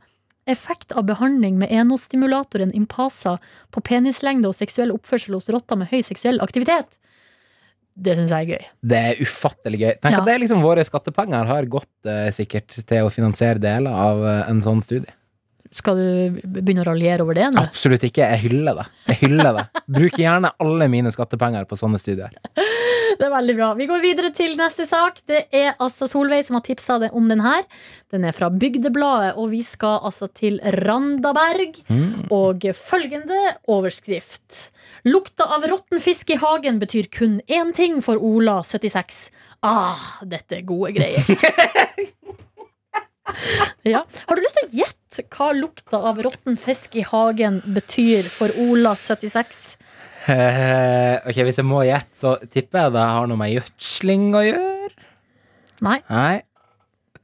S3: Effekt av behandling med enostimulatoren Impasa på penislengde og seksuell oppførsel hos rotter med høy seksuell aktivitet. Det syns jeg er gøy.
S4: Det er ufattelig gøy. Tenk
S3: Ja.
S4: at det er liksom våre skattepenger har gått eh, sikkert til å finansiere deler av eh, en sånn studie.
S3: Skal du begynne å raljere over det nå?
S4: Absolutt ikke. Jeg hyller det. Jeg hyller det. Bruker gjerne alle mine skattepenger på sånne studier.
S3: Det er veldig bra. Vi går videre til neste sak. Det er altså Solveig som har tipsa om den her. Den er fra Bygdebladet, og vi skal altså til Randaberg. Og følgende overskrift. Lukta av råtten fisk i hagen betyr kun én ting for Ola, 76. Ah, dette er gode greier. Ja. Har du lyst til å gjette hva lukta av råtten fisk i hagen betyr for Ola, 76?
S4: Eh, ok, Hvis jeg må gjette, så tipper jeg det har noe med gjødsling å gjøre.
S3: Nei.
S4: Nei.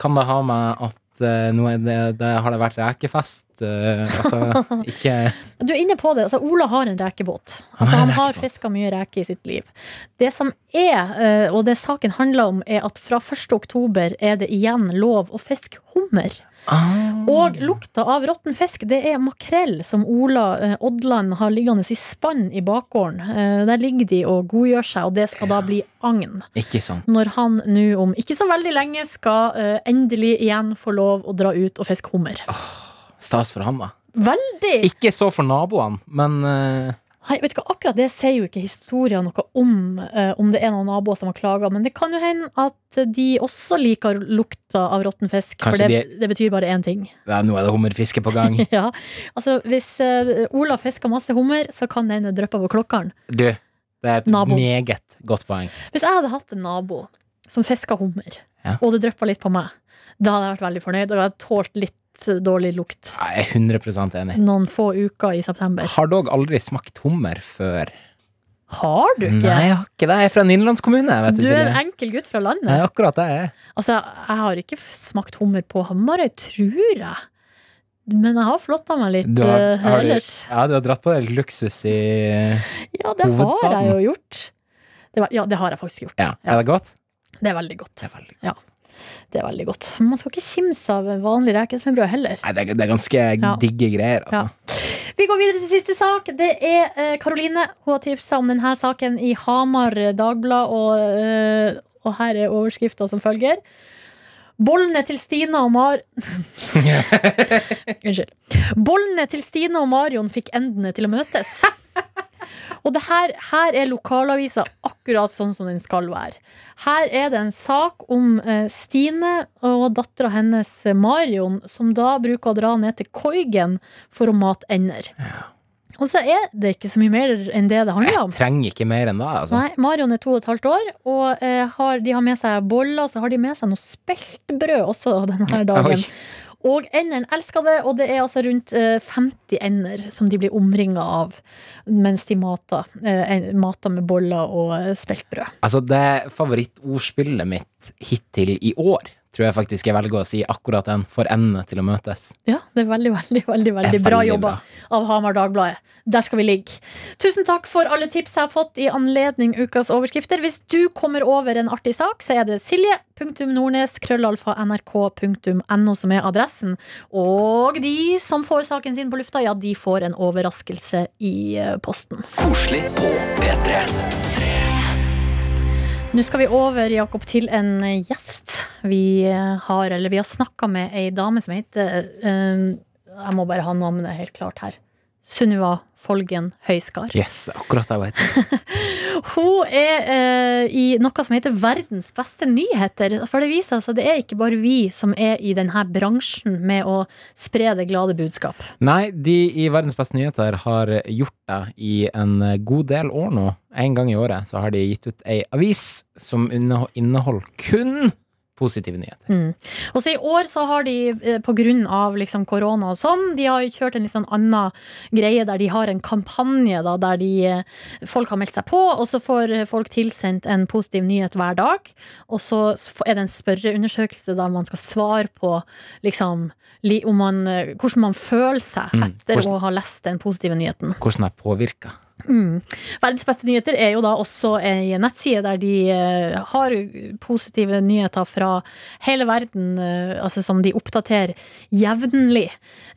S4: Kan det ha med at eh, nå er det, det har det vært rekefest? Eh, altså, ikke
S3: Du er inne på det. Altså, Ola har en rekebåt. Altså, han har fiska mye reke i sitt liv. Det som er, eh, og det saken handler om, er at fra 1. oktober er det igjen lov å fiske hummer.
S4: Ah.
S3: Og lukta av råtten fisk, det er makrell som Ola eh, Odland har liggende i spann i bakgården. Eh, der ligger de og godgjør seg, og det skal da bli agn.
S4: Ikke sant.
S3: Når han nå om ikke så veldig lenge skal eh, endelig igjen få lov å dra ut og fiske hummer.
S4: Stas for han, da.
S3: Veldig!
S4: Ikke så for naboene, men uh...
S3: Nei, vet du hva, akkurat det sier jo ikke historien noe om, uh, om det er noen naboer som har klaga. Men det kan jo hende at de også liker lukta av råtten fisk. For det,
S4: de-
S3: det betyr bare én ting.
S4: ja, nå er det hummerfiske på gang.
S3: ja, altså Hvis uh, Ola fisker masse hummer, så kan den dryppe på klokkeren.
S4: Du, det er et
S3: Nabo.
S4: meget godt poeng.
S3: Hvis jeg hadde hatt en nabo som fiska hummer,
S4: Ja.
S3: og det dryppa litt på meg, da hadde jeg vært veldig fornøyd. Og jeg hadde tålt litt dårlig lukt
S4: Jeg er 100 enig.
S3: noen få uker i september.
S4: Har dog aldri smakt hummer før.
S3: Har du ikke?
S4: Nei, jeg har ikke det. Jeg er fra en innlandskommune. Vet du,
S3: du er en enkel gutt fra landet.
S4: Nei, akkurat det er jeg.
S3: Altså, jeg har ikke smakt hummer på Hamarøy, tror jeg. Men jeg har flotta meg litt
S4: Du har,
S3: eh,
S4: har du, ja, du har dratt på deg luksus i
S3: Ja, det har jeg jo gjort. Det var, ja, det har jeg faktisk gjort.
S4: Ja, Er det godt?
S3: Det er veldig godt.
S4: Det er veldig godt.
S3: Ja, det er veldig godt. Men man skal ikke kimse av vanlig rekesmørbrød heller.
S4: Nei, det er, det er ganske
S3: Ja.
S4: digge greier, altså.
S3: Ja. Vi går videre til siste sak. Det er eh, Karoline. Hun har tipsa om denne saken i Hamar Dagblad, og, eh, og her er overskrifta som følger. Bollene til Stina og Mar... Unnskyld. Bollene til Stine og Marion fikk endene til å møtes. Og det her, her er lokalavisa akkurat sånn som den skal være. Her er det en sak om eh, Stine og dattera hennes eh, Marion, som da bruker å dra ned til Koigen for å mate ender. Og så er det ikke så mye mer enn det det handler om.
S4: Trenger ikke mer enn det, altså.
S3: Nei, Marion er to og et halvt år, og eh, har, de har med seg boller, så har de med seg noe speltbrød også denne dagen.
S4: Oi.
S3: Og enderen elsker det, og det er altså rundt eh, 50 ender som de blir omringa av mens de mater, eh, mater med boller og eh, speltbrød.
S4: Altså, det favorittordspillet mitt hittil i år, tror jeg faktisk jeg velger å si akkurat den. For endene til å møtes.
S3: Ja, det er veldig, veldig, veldig, veldig bra jobba av Hamar Dagbladet. Der skal vi ligge. Tusen takk for alle tips jeg har fått i anledning ukas overskrifter. Hvis du kommer over en artig sak, så er det silje.nordnes krøllalfa nrk.no som er adressen. Og de som får saken sin på lufta, ja, de får en overraskelse i eh, posten.
S2: Koselig på P3.
S3: Nå skal vi over, Jakob, til en eh, gjest. Vi eh, har, eller har snakka med ei dame som heter eh, Jeg må bare ha navnet helt klart her. Sunniva Folgen Høyskar.
S4: Yes, akkurat det jeg vet.
S3: Hun er eh, i noe som heter Verdens beste nyheter. For det viser altså, det er ikke bare vi som er i denne bransjen med å spre det glade budskap.
S4: Nei, de i Verdens beste nyheter har gjort det i en god del år nå. En gang i året så har de gitt ut ei avis som inneholder kun positive nyheter.
S3: Mm. Og så I år så har de, pga. på grunn av liksom korona og sånn, de har jo kjørt en litt sånn annen greie der de har en kampanje da, der de, eh, folk har meldt seg på, og så får eh, folk tilsendt en positiv nyhet hver dag. Og så er det en spørreundersøkelse der man skal svare på liksom, om man, eh, hvordan man føler seg
S4: Mm.
S3: etter
S4: Hvordan-
S3: å ha lest den positive nyheten.
S4: Hvordan det påvirker.
S3: Mm. Verdens beste nyheter er jo da også ei nettside der de eh, har positive nyheter fra hele verden, eh, altså som de oppdaterer jevnlig.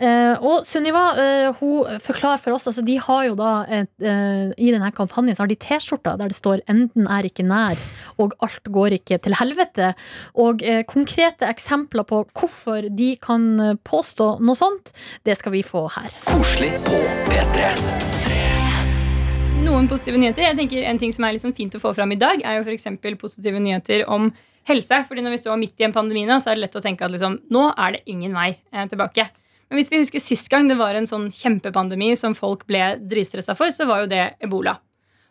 S3: Eh, og Sunniva hun forklarer for oss, altså de har jo da et, i denne kampanjen så har de T-skjorter der det står 'enden er ikke nær' og 'alt går ikke til helvete'. Og konkrete eksempler på hvorfor de kan påstå noe sånt, det skal vi få her.
S2: Koselig på P3.
S11: Noen positive nyheter. Jeg tenker En ting som er liksom fint å få fram i dag, er jo eksempel positive nyheter om helse. Fordi når vi står midt i en pandemi nå, så er det lett å tenke at liksom, nå er det ingen vei eh, tilbake. Men hvis vi husker sist gang det var en sånn kjempepandemi som folk ble dritstressa for, så var jo det ebola.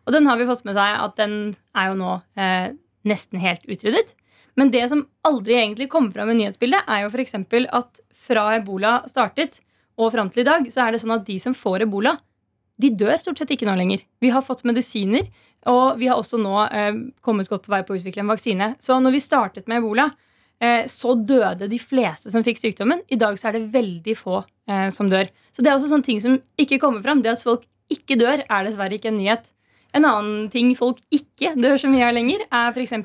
S11: Og den har vi fått med seg at den er jo nå eh, nesten helt utryddet. Men det som aldri egentlig kommer fram i nyhetsbildet, er jo f.eks. at fra ebola startet og fram til i dag, så er det sånn at de som får ebola, de dør stort sett ikke nå lenger. Vi har fått medisiner, og vi har også nå eh, kommet godt på vei på å utvikle en vaksine. Så når vi startet med ebola, eh, så døde de fleste som fikk sykdommen. I dag så er det veldig få eh, som dør. Så det er også sånne ting som ikke kommer fram. Det at folk ikke dør, er dessverre ikke en nyhet. En annen ting folk ikke dør så mye av lenger, er f.eks.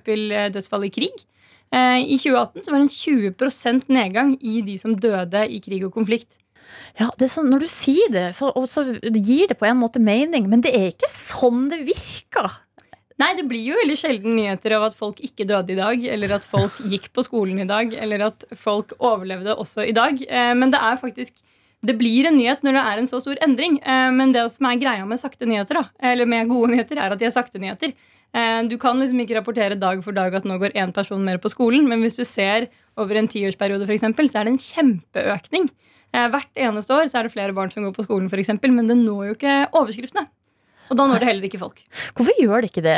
S11: dødsfall i krig. Eh, I 2018 så var det en 20% nedgang i de som døde i krig og konflikt.
S3: Ja, det er sånn, Når du sier det, så, så gir det på en måte mening, men det er ikke sånn det virker.
S11: Nei, det blir jo veldig sjelden nyheter av at folk ikke døde i dag, eller at folk gikk på skolen i dag, eller at folk overlevde også i dag. Eh, Men det er faktisk det blir en nyhet når det er en så stor endring. Eh, Men det som er greia med sakte nyheter, da, eller med gode nyheter, er at de er sakte nyheter. Eh, Du kan liksom ikke rapportere dag for dag at nå går én person mer på skolen, men hvis du ser over en tiårsperiode, eksempel, så er det en kjempeøkning. Eh, Hvert eneste år så er det flere barn som går på skolen, for eksempel, men det når jo ikke overskriftene. Og da når det heller ikke folk.
S3: Hvorfor gjør det ikke det?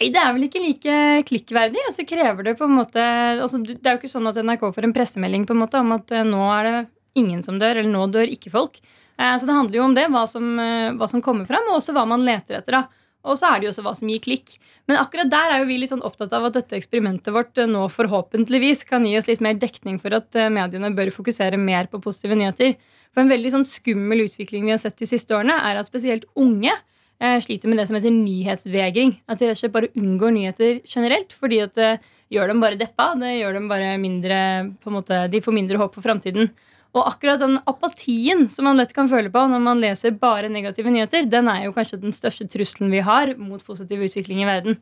S11: Nei, Det er vel ikke like klikkverdig. Og så krever det på en måte altså, Det er jo ikke sånn at NRK får en pressemelding på en måte om at eh, nå er det ingen som dør, eller nå dør ikke folk. Eh, Så det handler jo om det, hva som, hva som kommer fram, og også hva man leter etter. da. Og så er det jo også hva som gir klikk. Men akkurat der er jo vi litt sånn opptatt av at dette eksperimentet vårt eh, nå forhåpentligvis kan gi oss litt mer dekning for at eh, mediene bør fokusere mer på positive nyheter. For en veldig sånn skummel utvikling vi har sett de siste årene, er at spesielt unge eh, sliter med det som heter nyhetsvegring. At de rett og slett bare unngår nyheter generelt. Fordi at det gjør dem bare deppa. Det gjør dem bare mindre på en måte, De får mindre håp for framtiden. Og akkurat den apatien som man lett kan føle på når man leser bare negative nyheter, den er jo kanskje den største trusselen vi har mot positiv utvikling i verden.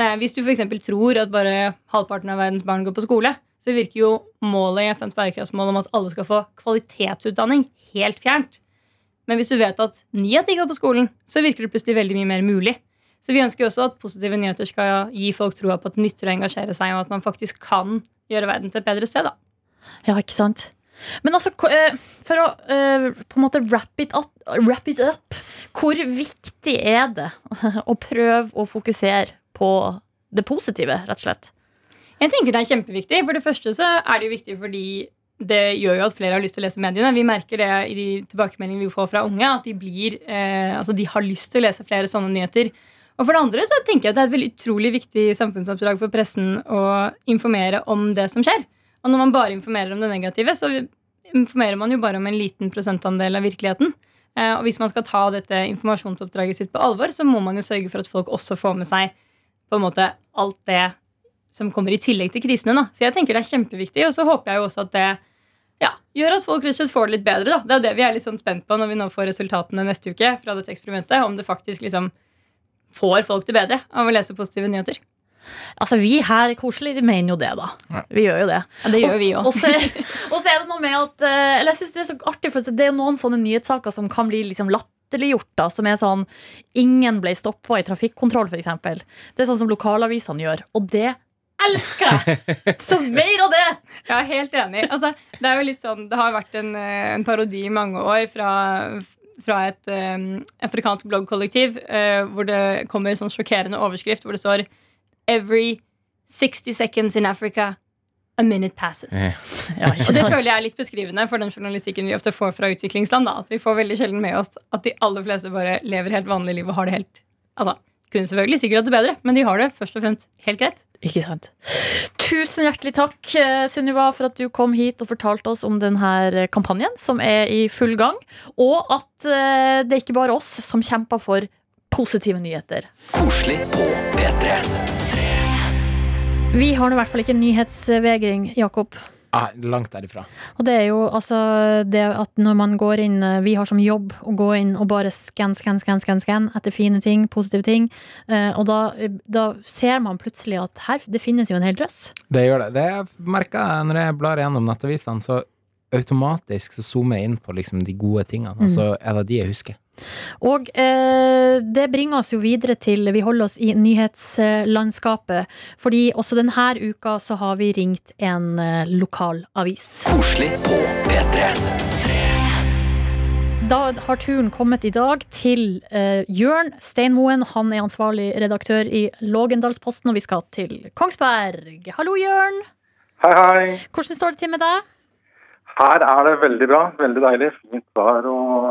S11: Eh, hvis du f.eks. tror at bare halvparten av verdens barn går på skole, så virker jo målet i FNs bærekraftsmål om at alle skal få kvalitetsutdanning, helt fjernt. Men hvis du vet at ni av ti går på skolen, så virker det plutselig veldig mye mer mulig. Så vi ønsker jo også at positive nyheter skal gi folk troa på at det nytter å engasjere seg, og at man faktisk kan gjøre verden til et bedre sted. da.
S3: Ja, ikke sant? Men altså, eh, for å eh, på en måte wrap it, up, wrap it up Hvor viktig er det å prøve å fokusere på det positive, rett og slett?
S11: Jeg tenker det er kjempeviktig. For det første så er det jo viktig fordi det gjør jo at flere har lyst til å lese mediene. Vi merker det i de tilbakemeldingene vi får fra unge, at de, blir, eh, altså de har lyst til å lese flere sånne nyheter. Og for det andre så tenker jeg at det er et veldig utrolig viktig samfunnsoppdrag for pressen å informere om det som skjer. Og når man bare informerer om det negative, så informerer man jo bare om en liten prosentandel av virkeligheten. Eh, og hvis man skal ta dette informasjonsoppdraget sitt på alvor, så må man jo sørge for at folk også får med seg på en måte alt det som kommer i tillegg til krisene. Da. Så jeg tenker det er kjempeviktig, og så håper jeg jo også at det ja, gjør at folk rett og slett får det litt bedre. Da. Det er det vi er litt sånn spent på når vi nå får resultatene neste uke fra dette eksperimentet. Om det faktisk liksom får folk det bedre av å lese positive nyheter.
S3: Altså, Vi her i Koselig de mener jo det, da. Vi gjør jo det.
S11: Ja, det gjør vi
S3: Og så og så er det noe med at eh, Eller jeg synes det er så artig, for det er noen sånne nyhetssaker som kan bli liksom latterliggjort. da, Som er sånn Ingen ble stoppa i trafikkontroll, f.eks. Det er sånn som lokalavisene gjør. Og det elsker jeg! Så mer av det!
S11: Jeg er helt enig. Altså, det er jo litt sånn, det har vært en, eh, en parodi i mange år fra, fra et um, afrikansk bloggkollektiv uh, hvor det kommer en sånn sjokkerende overskrift hvor det står Every 60 seconds in Africa a minute passes.
S3: Ja. Ja,
S11: Og det føler jeg er litt beskrivende for den journalistikken vi ofte får fra utviklingsland. Da. At vi får veldig sjelden med oss at de aller fleste bare lever helt vanlig liv og har det helt Altså, kunne selvfølgelig sikkert hatt det bedre, men de har det først og fremst helt greit.
S3: Ikke sant. Tusen hjertelig takk, eh, Sunniva, for at du kom hit og fortalte oss om denne kampanjen som er i full gang, og at eh, det er ikke bare oss som kjemper for positive nyheter.
S2: Koselig på P3.
S3: Vi har nå i hvert fall ikke nyhetsvegring, Jakob.
S4: Ah, langt derifra.
S3: Og det er jo altså det at når man går inn eh, Vi har som jobb å gå inn og bare skann, skann, skann, skann, skann etter fine ting, positive ting. Eh, og da, da ser man plutselig at her, det finnes jo en hel drøss.
S4: Det gjør det. Det merker jeg når jeg blar gjennom nettavisene, så automatisk så zoomer jeg inn på liksom de gode tingene.
S3: Mm.
S4: Og så er det de jeg husker.
S3: Og eh, det bringer oss jo videre til Vi holder oss i nyhetslandskapet. Fordi også denne uka så har vi ringt en eh, lokal avis.
S2: Koselig på P3.
S3: Da har turen kommet i dag til eh, Jørn Steinmoen. Han er ansvarlig redaktør i Lågendalsposten, og vi skal til Kongsberg. Hallo, Jørn.
S12: Hei, hei.
S3: Hvordan står det til med deg?
S12: Her er det veldig bra. Veldig deilig. Fint vær og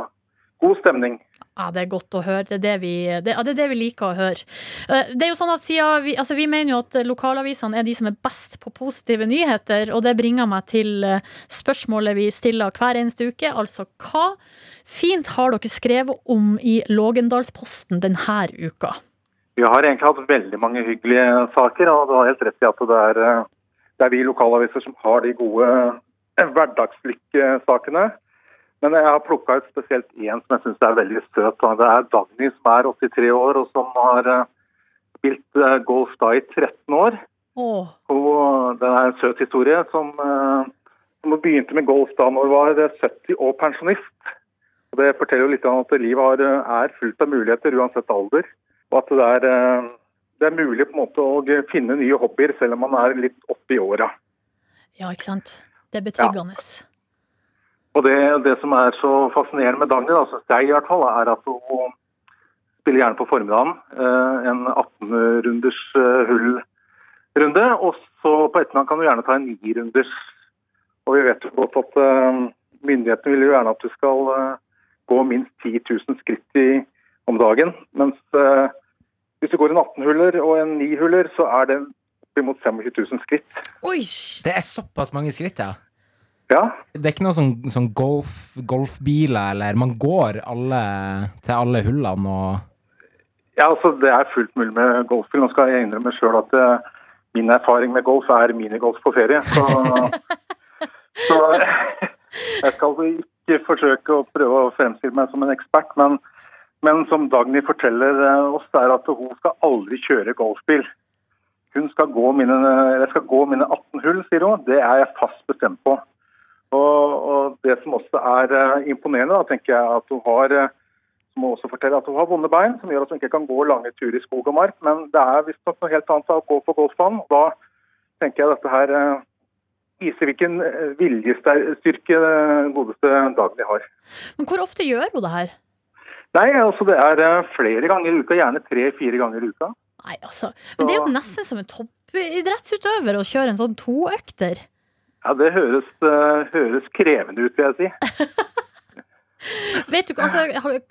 S12: god stemning.
S3: Ja, Det er godt å høre. Det er det vi, det, det, er det vi liker å høre. Eh, Det er jo sånn at vi, altså vi mener jo at lokalavisene er de som er best på positive nyheter, og det bringer meg til eh, spørsmålet vi stiller hver eneste uke. Altså hva fint har dere skrevet om i Lågendalsposten denne uka?
S12: Vi har egentlig hatt veldig mange hyggelige saker, og du har helt rett i at det er, eh, det er vi lokalaviser som har de gode hverdagslykksakene. Men jeg har plukka ut spesielt én som jeg syns er veldig søt. Det er Dagny som er 83 år og som har eh, spilt eh, golf da i 13 år.
S3: Oh.
S12: Og det er en søt historie som, eh, som begynte med golf da hun var 70 og pensjonist. Og Det forteller jo litt om at livet har, er fullt av muligheter uansett alder. Og at det er, det er mulig på en måte å finne nye hobbyer selv om man er litt oppe i åra.
S3: ja, ikke sant? Det er betryggende.
S12: Og det, det som er så fascinerende med Dagny, da, synes jeg i hvert fall, er at hun spiller gjerne på formiddagen. eh, En 18-runders eh, hullrunde. Og så på ettermiddagen kan du gjerne ta en 9-runders. Og vi vet jo godt at eh, myndighetene vil jo gjerne at du skal gå minst 10 000 skritt i, om dagen. Mens hvis du går en 18-huller og en 9-huller, så er det oppimot 25 000 skritt.
S3: Oi!
S4: Det er såpass mange skritt, ja.
S12: Ja,
S4: Det er ikke noe sånn, sånn golf, golfbiler, eller man går alle, til alle hullene og
S12: Ja, altså Det er fullt mulig med golfbil. Nå skal jeg innrømme sjøl at uh, min erfaring med golf er minigolf på ferie. Så, så jeg skal ikke forsøke å prøve å fremstille meg som en ekspert. Men, men som Dagny forteller eh, oss, er at hun skal aldri kjøre golfbil. Hun skal gå mine, skal gå mine 18 hull, sier hun. Det er jeg fast bestemt på. Og, og Det som også er eh, imponerende, da, tenker jeg at hun har eh, som også fortelle at hun har vonde bein, som gjør at hun ikke kan gå lange turer i skog og mark. Men det er visstnok noe helt annet å gå på golfbanen. Da tenker jeg dette her eh, viser hvilken viljestyrke godeste Dagny har.
S3: Men hvor ofte gjør hun det her?
S12: Nei, altså det er flere ganger i uka, gjerne tre-fire ganger i uka.
S3: Nei, altså. Men det er jo nesten som en toppidrettsutøver å kjøre en sånn toøkter.
S12: Ja, Det høres, uh, høres krevende ut, vil jeg si.
S3: Vet du, altså,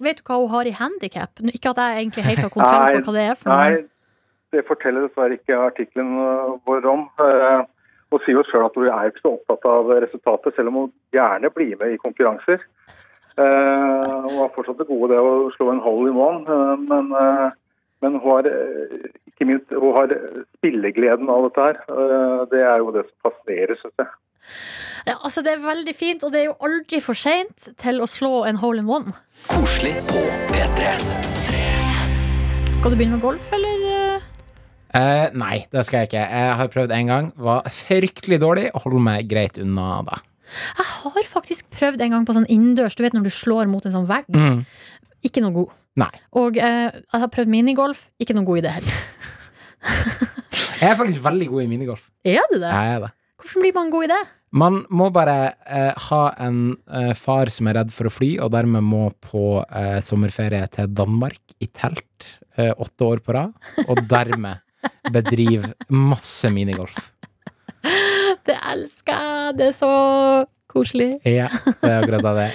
S3: vet du hva hun har i handikap? Ikke at jeg egentlig helt har kontroll på hva det er for noe.
S12: Nei, det forteller dessverre ikke artikkelen øh, vår om. Eh, Hun sier jo sjøl at hun er ikke så opptatt av resultatet, selv om hun gjerne blir med i konkurranser. Uh, Hun har fortsatt det gode det å slå en in one, eh, men, eh, men hun har eh, ikke minst hun har spillegleden av dette her. Eh, Det er jo det som fascinerer, syns jeg.
S3: Ja, altså, det er veldig fint, og det er jo aldri for seint til å slå en hole in one.
S2: Koselig på P3.
S3: Skal du begynne med golf, eller? eh?
S4: Eh, nei, det skal jeg ikke. Jeg har prøvd en gang. Var fryktelig dårlig og holder meg greit unna da.
S3: Jeg har faktisk prøvd en gang på sånn innendørs, du vet når du slår mot en sånn vegg.
S4: Mm.
S3: Ikke noe god.
S4: Nei.
S3: Og eh, jeg har prøvd minigolf, ikke noe god i det heller.
S4: Jeg er faktisk veldig god i minigolf.
S3: Er du det?
S4: Jeg er det.
S3: Hvordan blir man god i det?
S4: Man må bare eh, ha en eh, far som er redd for å fly, og dermed må på eh, sommerferie til Danmark i telt eh, åtte år på rad, og dermed bedrive masse minigolf.
S3: Det elsker jeg! Det er så koselig.
S4: Ja, det er akkurat det.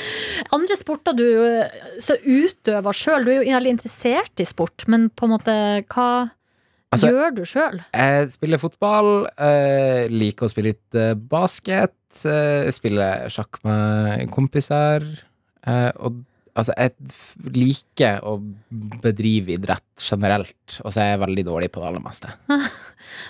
S3: Andre sporter du eh, så utøver sjøl, du er jo veldig interessert i sport, men på en måte, hva
S4: Altså-
S3: gjør du sjøl?
S4: Jeg spiller fotball, eh, liker å spille litt eh, basket, eh, spiller sjakk med kompiser. Eh, og altså, jeg liker å bedrive idrett generelt, og så er jeg veldig dårlig på det aller meste.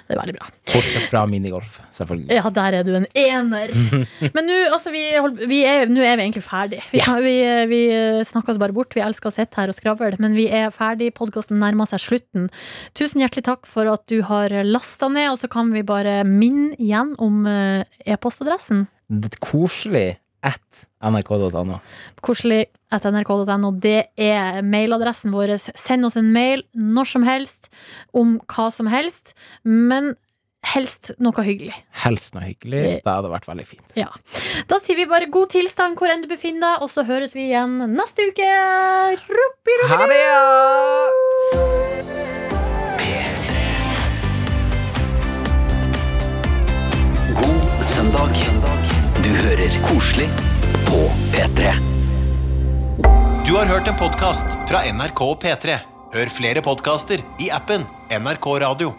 S3: Det er veldig bra.
S4: Bortsett fra minigolf, selvfølgelig.
S3: Ja, der er du en ener. Men nå altså, vi, vi er, er vi egentlig ferdig. Vi, vi, vi snakker oss bare bort. Vi elsker å sitte her og skravle, men vi er ferdig. Podkasten nærmer seg slutten. Tusen hjertelig takk for at du har lasta ned, og så kan vi bare minne igjen om eh, e-postadressen.
S4: Det er koselig at nrk.no.
S3: Koselig at nrk.no. Det er mailadressen vår. Send oss en mail når som helst om hva som helst, men helst noe hyggelig.
S4: Helst noe hyggelig. Det hadde vært veldig fint.
S3: Ja. Da sier vi bare god tilstand hvor enn du befinner deg, og så høres vi igjen neste uke. Ruppi, ruppi,
S4: Ha det,
S2: God søndag. Hører koselig på P3.
S1: Du har hørt en podkast fra NRK og P3. Hør flere podkaster i appen NRK Radio.